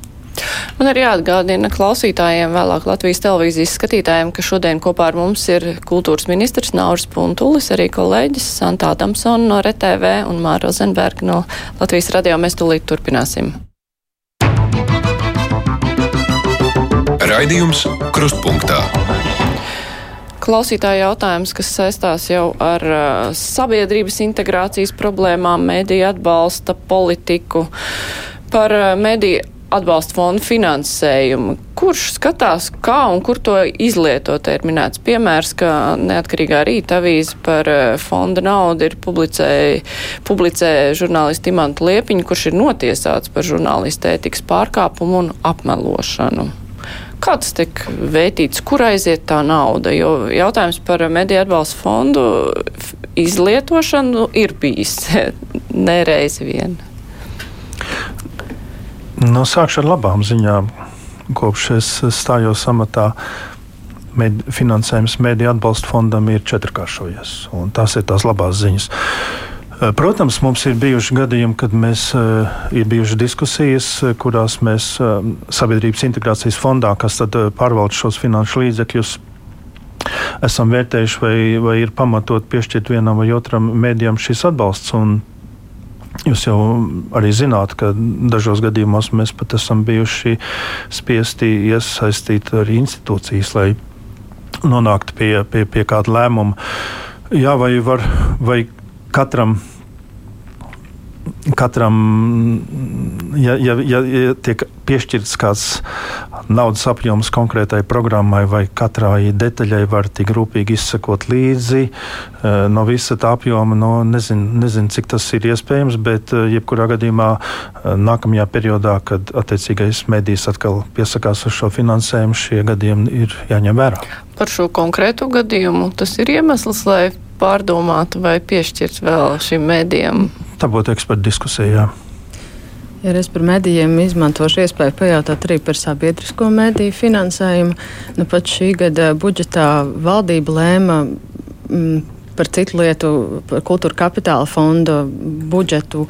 Man arī jāatgādina klausītājiem, vēlāk Latvijas televīzijas skatītājiem, ka šodien kopā ar mums ir kultūras ministrs Nauris Puntulis, arī kolēģis Santā Damsona no RTV un Māra Rozenberga no Latvijas radio. Mēs tūlīt turpināsim. Raidījums Krustpunktā. Klausītāja jautājums, kas saistās jau ar uh, sabiedrības integrācijas problēmām, mediju atbalsta politiku, par uh, mediju atbalsta fondu finansējumu. Kurš skatās, kā un kur to izlietot? Ir minēts piemērs, ka neatkarīgā rīta avīze par uh, fonda naudu ir publicēja, publicē žurnālisti Imantu Liepiņu, kurš ir notiesāts par žurnālistu ētikas pārkāpumu un apmelošanu. Kā tas tiek vērtīts, kur aiziet tā nauda? Jo jautājums par mediju atbalstu fondu izlietošanu ir bijis nereiz vien. Nu, sākšu ar labām ziņām. Kopš es stājos amatā, med, finansējums mediju atbalsta fondam ir četrkāršojies. Tās ir tās labās ziņas. Eh, protams, mums ir bijuši gadījumi, kad mēs eh, ir bijušas diskusijas, eh, kurās mēs sabiedrības integrācijas fondā, kas tad pārvalda šos finanšu līdzekļus, esam vērtējuši, vai, vai ir pamatot piešķirt vienam vai otram mēdījam šis atbalsts. Un Jūs jau arī zināt, ka dažos gadījumos mēs pat esam bijuši spiesti iesaistīt arī institūcijas, lai nonāktu pie, pie, pie kāda lēmuma. Jā, vai, var, vai katram katram, ja, ja, ja, ja tiek piešķirts kāds naudas apjoms konkrētai programmai, vai katrai detaļai var tik rūpīgi izsekot līdzi eh, no visa tā apjoma, no nezinu, nezinu cik tas ir iespējams, bet eh, jebkurā gadījumā eh, nākamajā periodā, kad attiecīgais medijs atkal piesakās uz šo finansējumu, šie gadījumi ir jāņem vērā. Par šo konkrētu gadījumu tas ir iemesls, lai pārdomātu vai piešķirt vēl šim mēdījam? Tā būtu eksperta diskusija. Ja es par medijiem izmantošu iespēju pajautāt arī par sabiedrisko mediju finansējumu, nu pat šī gada budžetā valdība lēma mm, par citu lietu, par kultūra kapitāla fonda budžetu.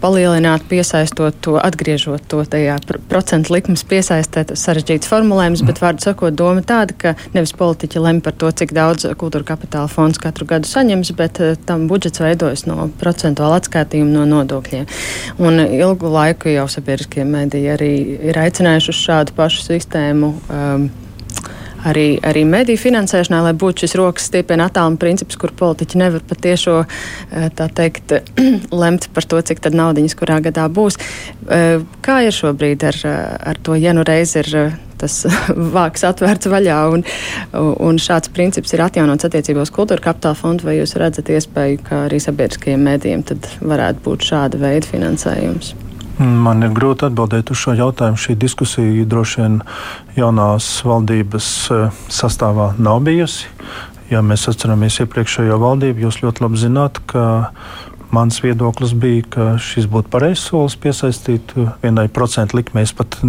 Palielināt, piesaistot to, atgriežot to tajā procentu likmes piesaistēt sarežģīts formulējums, bet vārdu sakot, doma tāda, ka nevis politiķi lem par to, cik daudz kultūra kapitāla fonds katru gadu saņems, bet tam budžets veidojas no procentuāla atskaitījuma no nodokļiem. Un ilgu laiku jau sabiedriskie mediji arī ir aicinājuši uz šādu pašu sistēmu. Um, arī, arī mediju finansēšanā, lai būtu šis rokas stiepiena attāluma princips, kur politiķi nevar patiešo eh, tā teikt lemt par to, cik tad naudiņas kurā gadā būs. Eh, kā ir šobrīd ar, ar to, ja nu reiz ir eh, tas vāks atvērts vaļā un, un šāds princips ir atjaunots attiecībā uz kultūra kapitāla fondu, vai jūs redzat iespēju, ka arī sabiedriskajiem mēdījiem tad varētu būt šāda veida finansējums? Man ir grūti atbildēt uz šo jautājumu. Šī diskusija droši vien jaunās valdības eh, sastāvā nav bijusi. Ja mēs atceramies iepriekšējo valdību, jūs ļoti labi zināt, ka Mans viedoklis bija, ka šis būtu pareizs solis piesaistīt vienai procentu likmei. Es pat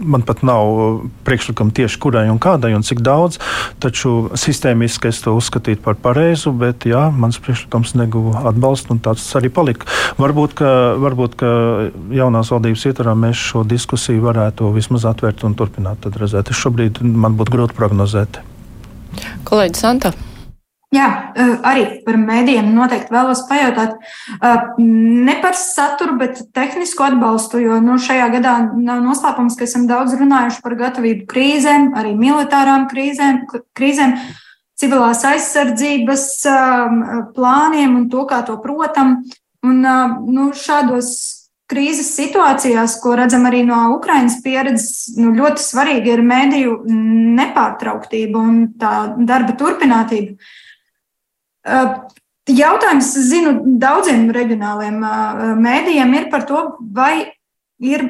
man pat nav priekšlikuma tieši kurai un kādai un cik daudz, taču sistēmiski es to uzskatītu par pareizu, bet jā, mans priekšlikums neguva atbalstu un tāds arī palika. Varbūt, ka, varbūt, ka jaunās valdības ietvarā mēs šo diskusiju varētu vismaz atvērt un turpināt redzēt. Šobrīd man būtu grūti prognozēt. Kolēģis Santa. Jā, eh, arī par mēdījiem noteikti vēlos pajautāt. Eh, ne par saturu, bet tehnisku atbalstu, jo nu, šajā gadā nav noslēpums, ka esam daudz runājuši par gatavību krīzēm, arī militārām krīzēm, krīzēm civilās aizsardzības eh, plāniem un to, kā to protam. Un, nu, šādos krīzes situācijās, ko redzam arī no Ukraiņas pieredzes, nu, ļoti svarīga ir mēdīju nepārtrauktība un tā darba turpinātība. Jautājums, zinu, daudziem reģionāliem mēdījiem ir par to, vai ir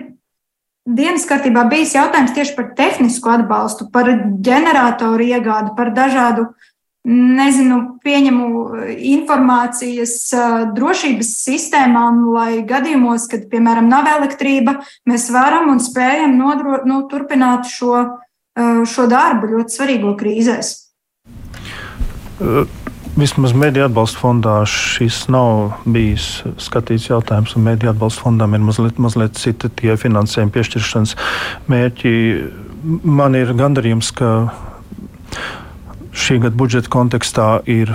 dienas kārtībā bijis jautājums tieši par tehnisku atbalstu, par ģeneratoru iegādi, par dažādu, nezinu, pieņemu informācijas drošības sistēmām, lai gadījumos, kad, piemēram, nav elektrība, mēs varam un spējam nodro, nu, turpināt šo, šo darbu ļoti svarīgo krīzēs. Uh Vismaz Mēdīņu atbalsta fondā šis nav bijis skatīts jautājums, un Mēdīņu atbalsta fondam ir mazliet, mazliet citi tie finansējuma piešķiršanas mērķi. Man ir gandarījums, ka šī gada budžeta kontekstā ir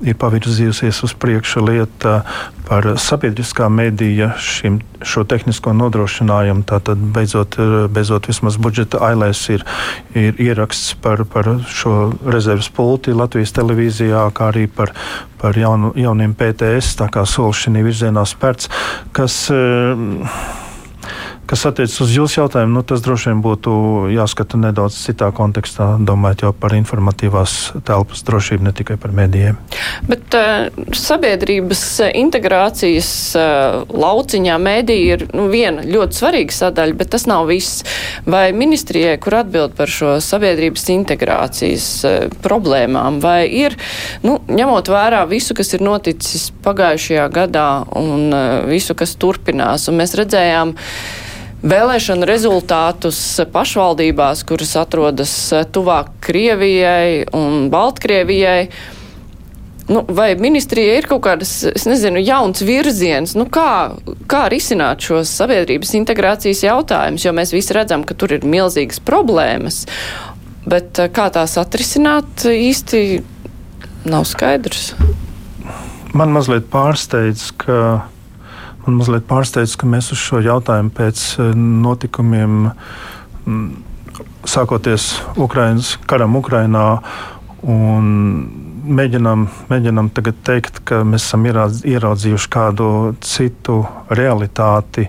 ir pavirzījusies uz priekšu lieta par sabiedriskā medija šim, šo tehnisko nodrošinājumu. Tātad beidzot, beidzot vismaz budžeta ailēs ir, ir ieraksts par, par šo rezerves pulti Latvijas televīzijā, kā arī par, par jaunu, jauniem PTS, tā kā solis šī virzienā spērts, kas. Uh, Kas attiecas uz jūsu jautājumu, nu, tas droši vien būtu jāskata nedaudz citā kontekstā, domājot jau par informatīvās telpas drošību, ne tikai par medijiem. Bet uh, sabiedrības integrācijas uh, lauciņā mediji ir nu, viena ļoti svarīga sadaļa, bet tas nav viss. Vai ministrijai, kur atbild par šo sabiedrības integrācijas uh, problēmām, vai ir, nu, ņemot vērā visu, kas ir noticis pagājušajā gadā un uh, visu, kas turpinās, un mēs redzējām, vēlēšanu rezultātus pašvaldībās, kuras atrodas tuvāk Krievijai un Baltkrievijai. Nu, vai ministrijai ir kaut kādas, es nezinu, jauns virziens, nu kā, kā risināt šos sabiedrības integrācijas jautājumus, jo mēs visi redzam, ka tur ir milzīgas problēmas, bet eh, kā tās atrisināt īsti nav skaidrs. Man mazliet pārsteidz, ka Man mazliet pārsteidz, ka mēs uz šo jautājumu pēc eh, notikumiem, sākoties Ukrainas, karam Ukrainā, mēģinām, mēģinām tagad teikt, ka mēs esam ieraudzījuši kādu citu realitāti.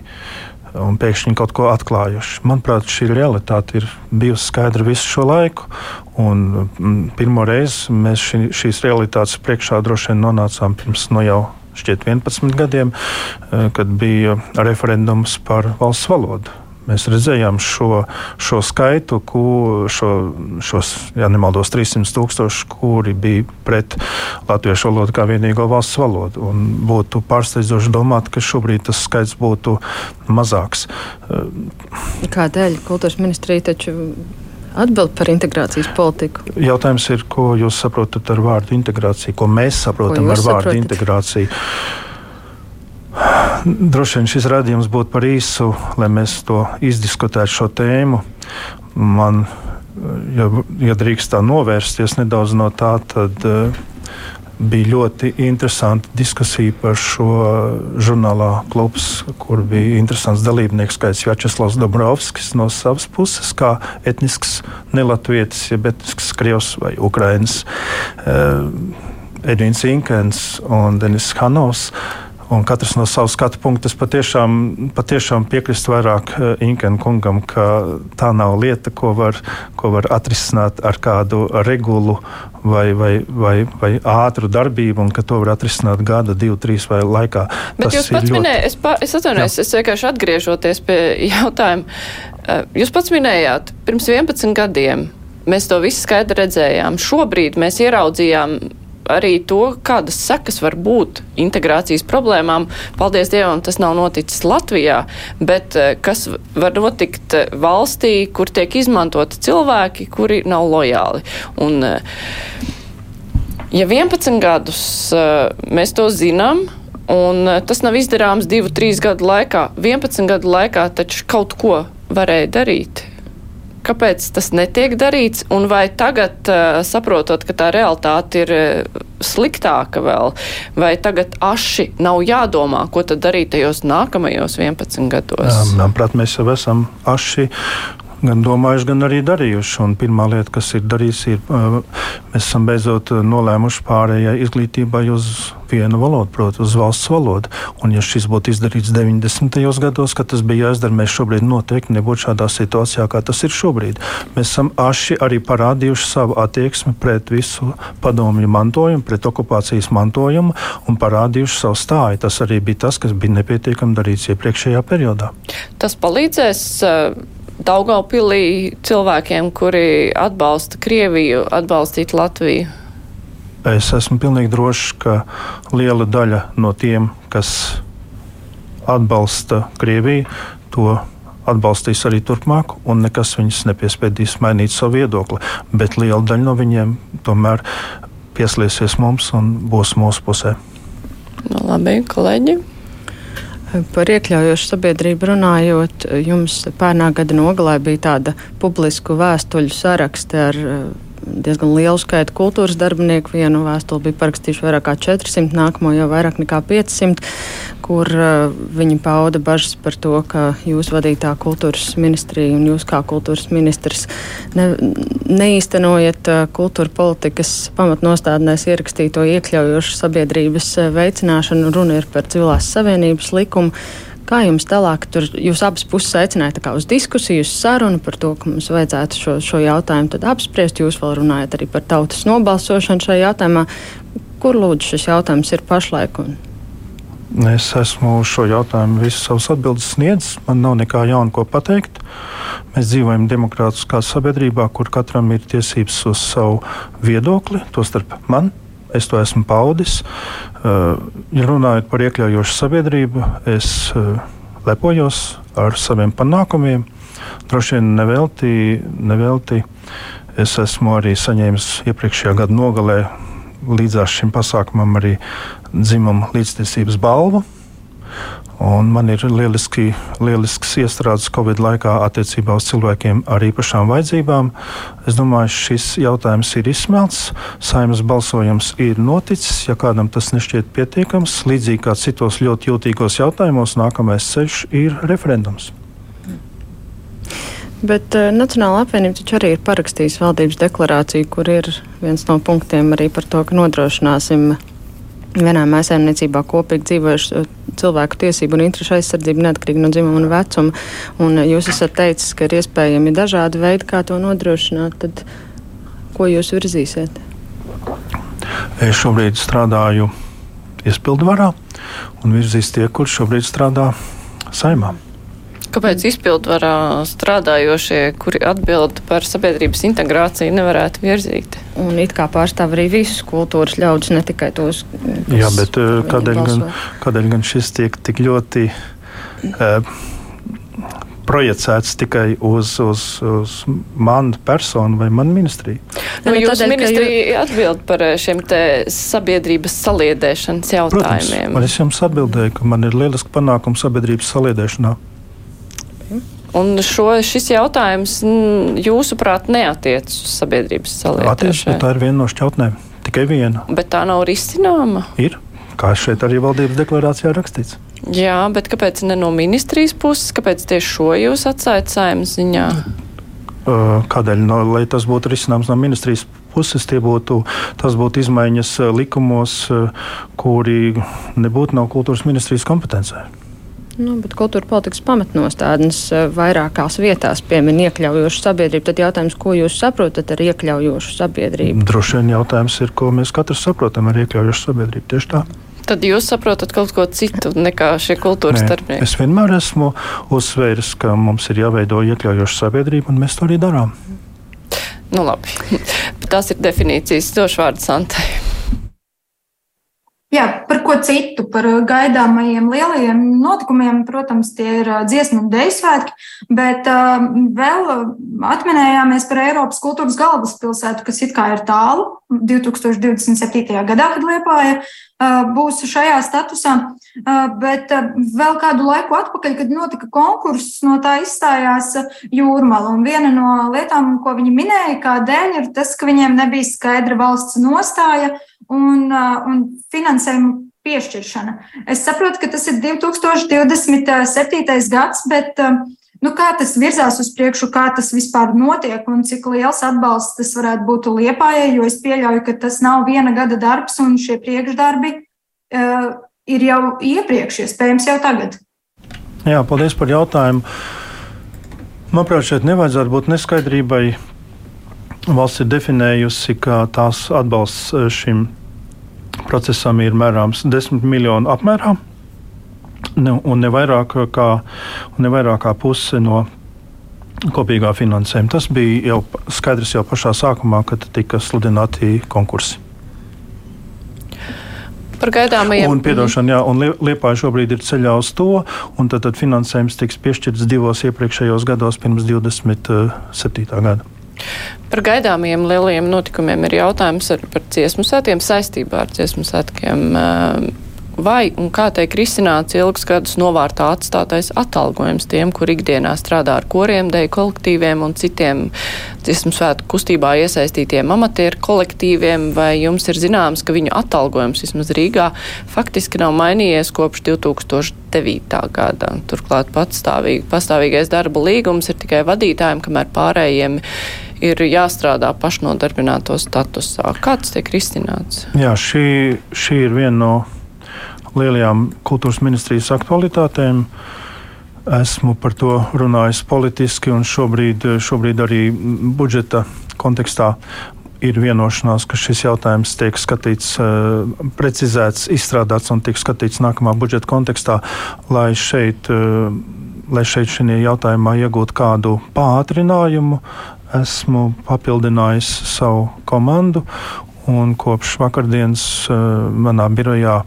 Un pēkšņi kaut ko atklājuši. Manuprāt, šī realitāte ir bijusi skaidra visu šo laiku. Un, pirmo reizi mēs šī, šīs realitātes priekšā droši vien nonācām pirms no nu jau šķiet 11 gadiem, eh, kad bija referendums par valsts valodu. Mēs redzējām šo, šo skaitu, ko, šo, šos, ja nemaldos, 300 tūkstoši, kuri bija pret latviešu valodu kā vienīgo valsts valodu. Un būtu pārsteidzoši domāt, ka šobrīd tas skaits būtu mazāks. Kādēļ kultūras ministrija taču atbild par integrācijas politiku. Jautājums ir, ko jūs saprotat ar vārdu integrācija, ko mēs saprotam ko ar vārdu saprotat? integrācija. Droši vien šis rādījums būtu par īsu, lai mēs to izdiskutētu šo tēmu. Man, ja, ja drīkst tā novērsties nedaudz no tā, tad uh, bija ļoti interesanta diskusija par šo žurnālā klubs, kur bija interesants dalībnieks skaits Vjačeslavs Dobrovskis no savas puses, kā etnisks nelatvietis, jeb etnisks krievs vai ukrainis. Uh, Edvins Inkens un Denis Hanovs. Un katrs no savas skatu punkta patiešām, patiešām piekrist vairāk eh, Inkena kungam, ka tā nav lieta, ko var, ko var atrisināt ar kādu regulu vai, vai, vai, vai ātru darbību, un ka to var atrisināt gada, divu, trīs vai laikā. Bet Tas jūs pats ļoti... minējāt, es, pa, es atvainojos, es vienkārši atgriežoties pie jautājuma. Eh, jūs pats minējāt, pirms 11 gadiem mēs to visu skaidri redzējām. Šobrīd mēs ieraudzījām arī to, kādas sekas var būt integrācijas problēmām. Paldies Dievam, tas nav noticis Latvijā, bet uh, kas var notikt uh, valstī, kur tiek izmantoti cilvēki, kuri nav lojāli. Un, ja 11 gadus mēs to zinām, Un tas nav izdarāms divu, trīs gadu laikā. 11 gadu laikā taču kaut ko varēja darīt. Kāpēc tas netiek darīts, un vai tagad, saprotot, ka tā realitāte ir sliktāka vēl, vai tagad aši nav jādomā, ko tad darīt tajos nākamajos 11 gados? Manuprāt, mēs jau esam aši gan domājuši, gan arī darījuši. Un pirmā lieta, kas ir darījusi, ir mēs esam beidzot nolēmuši pārējai izglītībai uz vienu valodu, proti, uz valsts valodu. Un, ja šis būtu izdarīts 90. gados, kad tas bija jāizdara, mēs šobrīd noteikti nebūtu šādā situācijā, kā tas ir šobrīd. Mēs esam aši arī parādījuši savu attieksmi pret visu padomju mantojumu, pret okupācijas mantojumu un parādījuši savu stāju. Tas arī bija tas, kas bija nepietiekami darīts iepriekšējā periodā. Tas palīdzēs. Uh Daugaupilī cilvēkiem, kuri atbalsta Krieviju, atbalstīt Latviju? Es esmu pilnīgi drošs, ka liela daļa no tiem, kas atbalsta Krieviju, to atbalstīs arī turpmāk, un nekas viņus nepiespiedīs mainīt savu viedokli. Bet liela daļa no viņiem tomēr pieslēgsies mums un būs mūsu pusē. No, nu, labi, kolēģi! Par iekļaujošu sabiedrību runājot, jums pērnā gada nogalē bija tāda publisku vēstuļu sarakste ar diezgan lielu skaitu kultūras darbinieku. Vienu vēstuli bija parakstījuši vairāk kā 400, nākamo jau vairāk nekā 500, kur uh, viņi pauda bažas par to, ka jūs vadītā kultūras ministrija un jūs kā kultūras ministrs ne, neīstenojat uh, kultūra politikas pamatnostādnēs ierakstīto iekļaujošu sabiedrības uh, veicināšanu. Runa ir par civilās savienības likumu Kā jums tālāk, tur jūs abas puses aicinājāt uz diskusiju, uz sarunu par to, ka mums vajadzētu šo, šo jautājumu apspriest. Jūs vēl runājat arī par tautas nobalsošanu šajā jautājumā. Kur lūdzu šis jautājums ir pašlaik? Un... Es esmu šo jautājumu visu savus atbildes sniedzis. Man nav nekā jauna, ko pateikt. Mēs dzīvojam demokrātiskā sabiedrībā, kur katram ir tiesības uz savu viedokli, tostarp man. Es to esmu paudis. Uh, ja runājot par iekļaujošu sabiedrību, es uh, lepojos ar saviem panākumiem. Droši vien nevelti, nevelti es esmu arī saņēmis iepriekšējā gada nogalē līdzās šim pasākumam arī dzimumu līdztiesības balvu. Un man ir lieliski, lielisks iestrādes Covid laikā attiecībā uz cilvēkiem ar īpašām vajadzībām. Es domāju, šis jautājums ir izsmelts. Saimnes balsojums ir noticis. Ja kādam tas nešķiet pietiekams, līdzīgi kā citos ļoti jūtīgos jautājumos, nākamais ceļš ir referendums. Bet uh, Nacionāla apvienība taču arī ir parakstījusi valdības deklarāciju, kur ir viens no punktiem arī par to, ka nodrošināsim vienā mājsaimniecībā kopīgi dzīvojuši uh, cilvēku tiesību un interešu aizsardzību neatkarīgi no dzimuma un vecuma. Un uh, jūs esat teicis, ka ir iespējami dažādi veidi, kā to nodrošināt. Tad ko jūs virzīsiet? Es šobrīd strādāju izpildvarā un virzīs tie, kurš šobrīd strādā saimā. Kāpēc izpildvarā strādājošie, kuri atbild par sabiedrības integrāciju, nevarētu virzīt? Un it kā pārstāv arī visus kultūras ļaudis, ne tikai tos. Jā, bet eh, kādēļ gan, kādēļ gan šis tiek tik ļoti uh, projicēts tikai uz, uz, uz manu personu vai manu ministriju. Nu, nu, Jūsu ministrija jū... atbild par eh, šiem sabiedrības saliedēšanas jautājumiem. Protams, es jums atbildēju, ka man ir lieliski panākumi sabiedrības saliedēšanā. Un šo, šis jautājums, jūsuprāt, neatiecas uz sabiedrības? Attiecas, tā ir viena no šķautnēm. Tikai viena. Bet tā nav risināma. Ir. Kā šeit arī valdības deklarācijā rakstīts. Jā, bet kāpēc ne no ministrijas puses? Kāpēc tieši šo jūs atstājat saimnes ziņā? Kādēļ? No, lai tas būtu risināms no ministrijas puses, būtu, tas būtu izmaiņas likumos, kuri nebūtu no kultūras ministrijas kompetencē. Nu, bet kultūra politikas pamatnostādnes eh, vairākās vietās piemin iekļaujošu sabiedrību. Tad jautājums, ko jūs saprotat ar iekļaujošu sabiedrību? Droši vien jautājums ir, ko mēs katrs saprotam ar iekļaujošu sabiedrību. Tieši tā. Tad jūs saprotat kaut ko citu nekā šie kultūras darbinieki? Es vienmēr esmu uzsvēris, ka mums ir jāveido iekļaujoša sabiedrība, un mēs to arī darām. Nu, labi. Tās ir definīcijas. Došu vārdu Santai. Jā, par ko citu, par gaidāmajiem lielajiem notikumiem, protams, tie ir dziesmu un dēļu svētki, bet uh, vēl atminējāmies par Eiropas kultūras galvaspilsētu, kas it kā ir tālu 2027. gadā, kad Liepāja uh, būs šajā statusā. Uh, bet uh, vēl kādu laiku atpakaļ, kad notika konkurss, no tā izstājās jūrmala. Un viena no lietām, ko viņi minēja, kādēļ, ir tas, ka viņiem nebija skaidra valsts nostāja un, un finansējuma piešķiršana. Es saprotu, ka tas ir 2027. gads, bet nu, kā tas virzās uz priekšu, kā tas vispār notiek un cik liels atbalsts tas varētu būt Liepājai, jo es pieļauju, ka tas nav viena gada darbs un šie priekšdarbi uh, ir jau iepriekš, iespējams, jau tagad. Jā, paldies par jautājumu. Manuprāt, šeit nevajadzētu būt neskaidrībai. Valsts ir definējusi, ka tās atbalsts šim procesam ir mērāms 10 miljonu apmērā. Ne, un ne vairāk kā, ne vairāk kā puse no kopīgā finansējuma. Tas bija jau skaidrs jau pašā sākumā, kad tika sludināti konkursi. Un, piedošana, jā, un Liepāja šobrīd ir ceļā uz to, un tad, tad finansējums tiks piešķirts divos iepriekšējos gados pirms 27. gada. Par gaidāmiem lielajiem notikumiem ir jautājums ar, par dziesmu svētkiem saistībā ar dziesmu svētkiem. Vai un kā tiek risināts ilgus gadus novārtā atstātais atalgojums tiem, kur ikdienā strādā ar koriem, deju kolektīviem un citiem dziesmu svētku kustībā iesaistītiem amatieru kolektīviem, vai jums ir zināms, ka viņu atalgojums vismaz Rīgā faktiski nav mainījies kopš 2009. gada. Turklāt patstāvīgi, pastāvīgais darba līgums ir tikai vadītājiem, kamēr pārējiem ir jāstrādā pašnodarbināto statusā. Kāds tiek risināts? Jā, šī, šī ir viena no lielajām kultūras ministrijas aktualitātēm. Esmu par to runājis politiski, un šobrīd, šobrīd arī budžeta kontekstā ir vienošanās, ka šis jautājums tiek skatīts, eh, precizēts, izstrādāts un tiek skatīts nākamā budžeta kontekstā, lai šeit, eh, lai šeit šajā jautājumā iegūtu kādu pātrinājumu. Esmu papildinājis savu komandu, un kopš vakardienas eh, manā birojā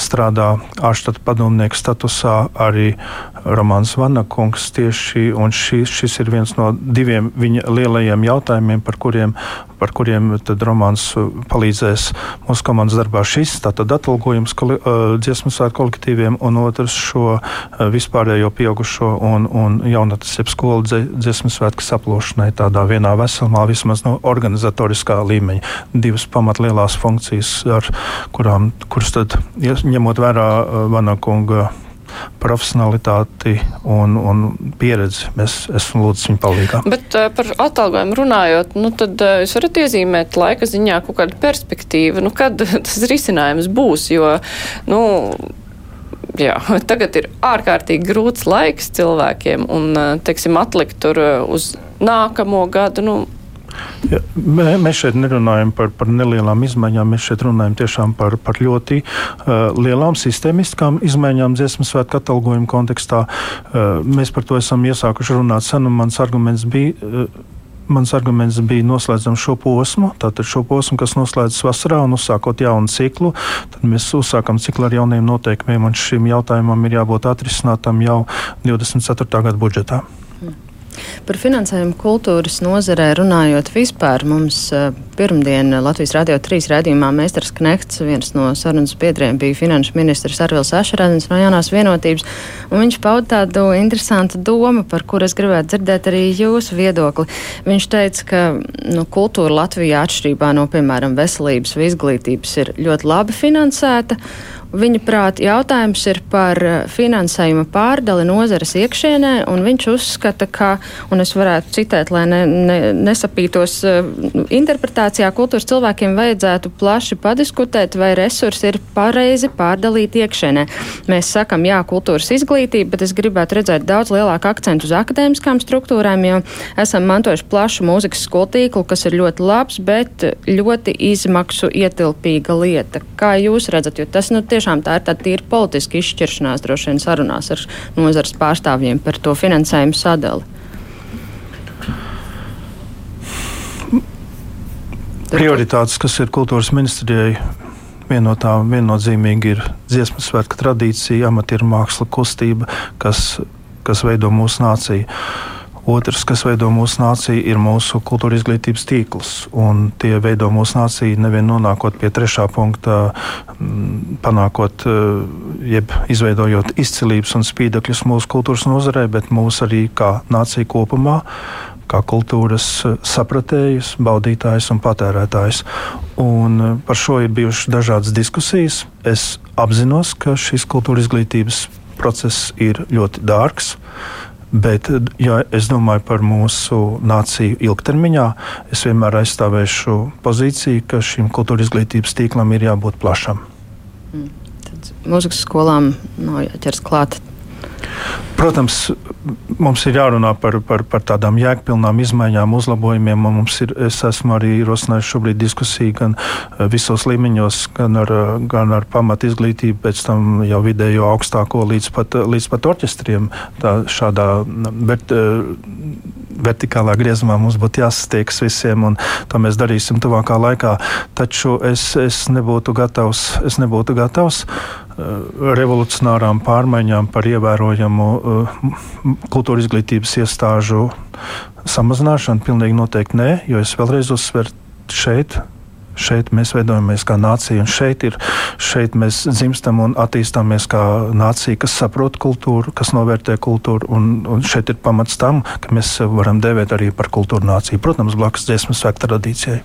strādā ārštata padomnieka statusā arī Romanis Vanakungs. Tieši, šis, šis ir viens no diviem viņa lielajiem jautājumiem, par kuriem, par kuriem Romanis palīdzēs mūsu komandas darbā. Šis tātad atalgojums dziesmu svētku kolektīviem un otrs šo vispārējo pieaugušo un, un jaunatnes jeb skolu dziesmu svētku saplošanai tādā vienā veselumā, vismaz no organizatoriskā līmeņa. Divas pamatlielās funkcijas, ar kurām, kuras tad ņemot vērā Vanakunga profesionalitāti un, un pieredzi. Es esmu lūdzis viņu palīdzību. Bet uh, par atalgojumu runājot, nu, tad uh, jūs varat iezīmēt laika ziņā kaut kādu perspektīvu, nu, kad tas risinājums būs, jo, nu, jā, tagad ir ārkārtīgi grūts laiks cilvēkiem un, teiksim, atlikt tur uz nākamo gadu, nu, Ja, mēs šeit nerunājam par, par nelielām izmaiņām, mēs šeit runājam tiešām par, par ļoti uh, lielām sistēmiskām izmaiņām dziesmu svētku atalgojuma kontekstā. Uh, mēs par to esam iesākuši runāt sen, un mans arguments bija. Uh, Mans arguments bija noslēdzam šo posmu, tātad šo posmu, kas noslēdzas vasarā un uzsākot jaunu ciklu. Tad mēs uzsākam ciklu ar jauniem noteikumiem, un šim jautājumam ir jābūt atrisinātam jau 24. gada budžetā. Par finansējumu kultūras nozarē runājot vispār, mums eh, pirmdien Latvijas Rādio 3 rādījumā Mēsters Knekts, viens no sarunas biedriem, bija finanšu ministrs Arvils Ašarādins no jaunās vienotības, un viņš pauda tādu interesantu domu, par kur es gribētu dzirdēt arī jūsu viedokli. Viņš teica, ka nu, kultūra Latvijā atšķirībā no, piemēram, veselības vai izglītības ir ļoti labi finansēta, Viņa prāt, jautājums ir par eh, finansējuma pārdali nozares iekšienē, un viņš uzskata, ka, un es varētu citēt, lai ne, ne, nesapītos uh, interpretācijā, kultūras cilvēkiem vajadzētu plaši padiskutēt, vai resursi ir pareizi pārdalīti iekšienē. Mēs sakam, jā, kultūras izglītība, bet es gribētu redzēt daudz lielāku akcentu uz akadēmiskām struktūrām, jo esam mantojuši plašu mūzikas skolu tīklu, kas ir ļoti labs, bet ļoti izmaksu ietilpīga lieta. Kā jūs redzat, jo tas nu tieši tiešām tā ir tāda tīra politiska izšķiršanās droši vien sarunās ar nozares pārstāvjiem par to finansējumu sadali. Prioritātes, kas ir kultūras ministrijai, viena no tām viennozīmīgi ir dziesmu svētku tradīcija, amatieru māksla kustība, kas, kas veido mūsu nāciju. Otrs, kas veido mūsu nāciju, ir mūsu kultūra izglītības tīkls. Tie veido mūsu nāciju nevien nonākot pie trešā punkta, panākot, jeb izveidojot izcilības un spīdakļus mūsu kultūras nozarē, bet mūsu arī kā nācija kopumā kā kultūras sapratējus, baudītājus un patērētājus. Un par šo ir bijušas dažādas diskusijas. Es apzinos, ka šis kultūra izglītības process ir ļoti dārgs. Bet, ja es domāju par mūsu nāciju ilgtermiņā, es vienmēr aizstāvēšu pozīciju, ka šim kultūra izglītības tīklam ir jābūt plašam. Mm. Tad mūzikas skolām nav jāķers klāt Protams, mums ir jārunā par, par, par tādām jēgpilnām izmaiņām, uzlabojumiem. Ir, es esmu arī ierosinājis šobrīd diskusiju gan eh, visos līmeņos, gan ar, gan ar pamat izglītību, pēc tam jau vidējo augstāko līdz pat, līdz pat orķestriem. Tā, šādā, bet, eh, vertikālā griezumā mums būtu jāsastiekas visiem, un to mēs darīsim tuvākā laikā. Taču es, es nebūtu gatavs. Es nebūtu gatavs uh, revolucionārām pārmaiņām par ievērojamu uh, kultūra izglītības iestāžu samazināšanu. Pilnīgi noteikti nē, jo es vēlreiz uzsveru šeit Šeit mēs veidojamies kā nācija, un šeit, ir, šeit mēs dzimstam un attīstāmies kā nācija, kas saprot kultūru, kas novērtē kultūru. Un, un šeit ir pamats tam, ka mēs varam dēvēt arī par kultūru nāciju. Protams, blakus dziesmu svētku tradīcijai.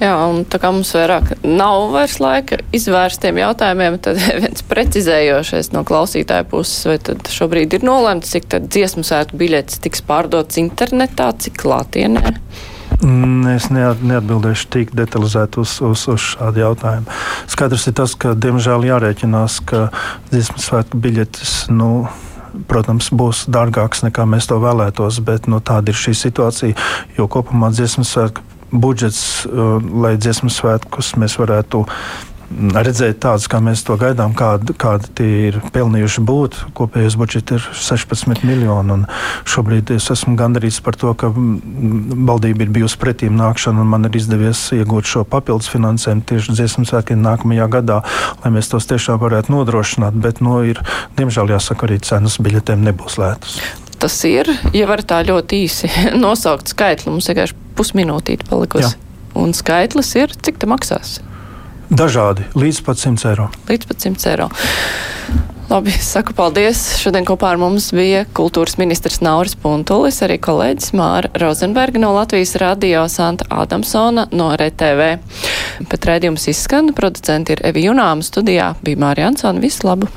Jā, un tā kā mums vairāk nav vairs laika izvērstiem jautājumiem, tad viens precizējošais no klausītāja puses, vai tad šobrīd ir nolemts, cik tad dziesmu svētku biļetes tiks pārdots internetā, cik klātienē? Mm, es neatbildēšu tik detalizēti uz, uz, uz šādu jautājumu. Skaidrs ir tas, ka diemžēl jārēķinās, ka dziesmu svētku biļetes. Nu, protams, būs dārgāks nekā mēs to vēlētos, bet nu, tāda ir šī situācija. Jo kopumā dziesmu svētku budžets, uh, lai dziesmu svētkus mēs varētu redzēt tādus, kā mēs to gaidām, kādi, kādi tie ir pelnījuši būt. Kopējais budžets ir 16 miljoni. Šobrīd es esmu gandarīts par to, ka valdība ir bijusi pretīm nākšana un man ir izdevies iegūt šo papildus finansējumu tieši dziesmu svētkiem nākamajā gadā, lai mēs tos tiešām varētu nodrošināt. Bet, nu, ir, diemžēl, jāsaka, arī cenas biļetēm nebūs lētas. Tas ir, ja var tā ļoti īsi nosaukt skaitli, mums vienkārši pusminūtīte palikusi. Jā. Un skaitlis ir, cik tas maksās? Dažādi, līdz pat 100 eiro. Līdz pat 100 eiro. Labi, saku paldies. Šodien kopā ar mums bija kultūras ministrs Nauris Puntulis, arī kolēģis Māra Rozenberga no Latvijas radio Santa Adamsona no RTV. Bet rēdījums izskan, producenti ir Evi Junāma studijā, bija Mārija Ansona. Visu labu!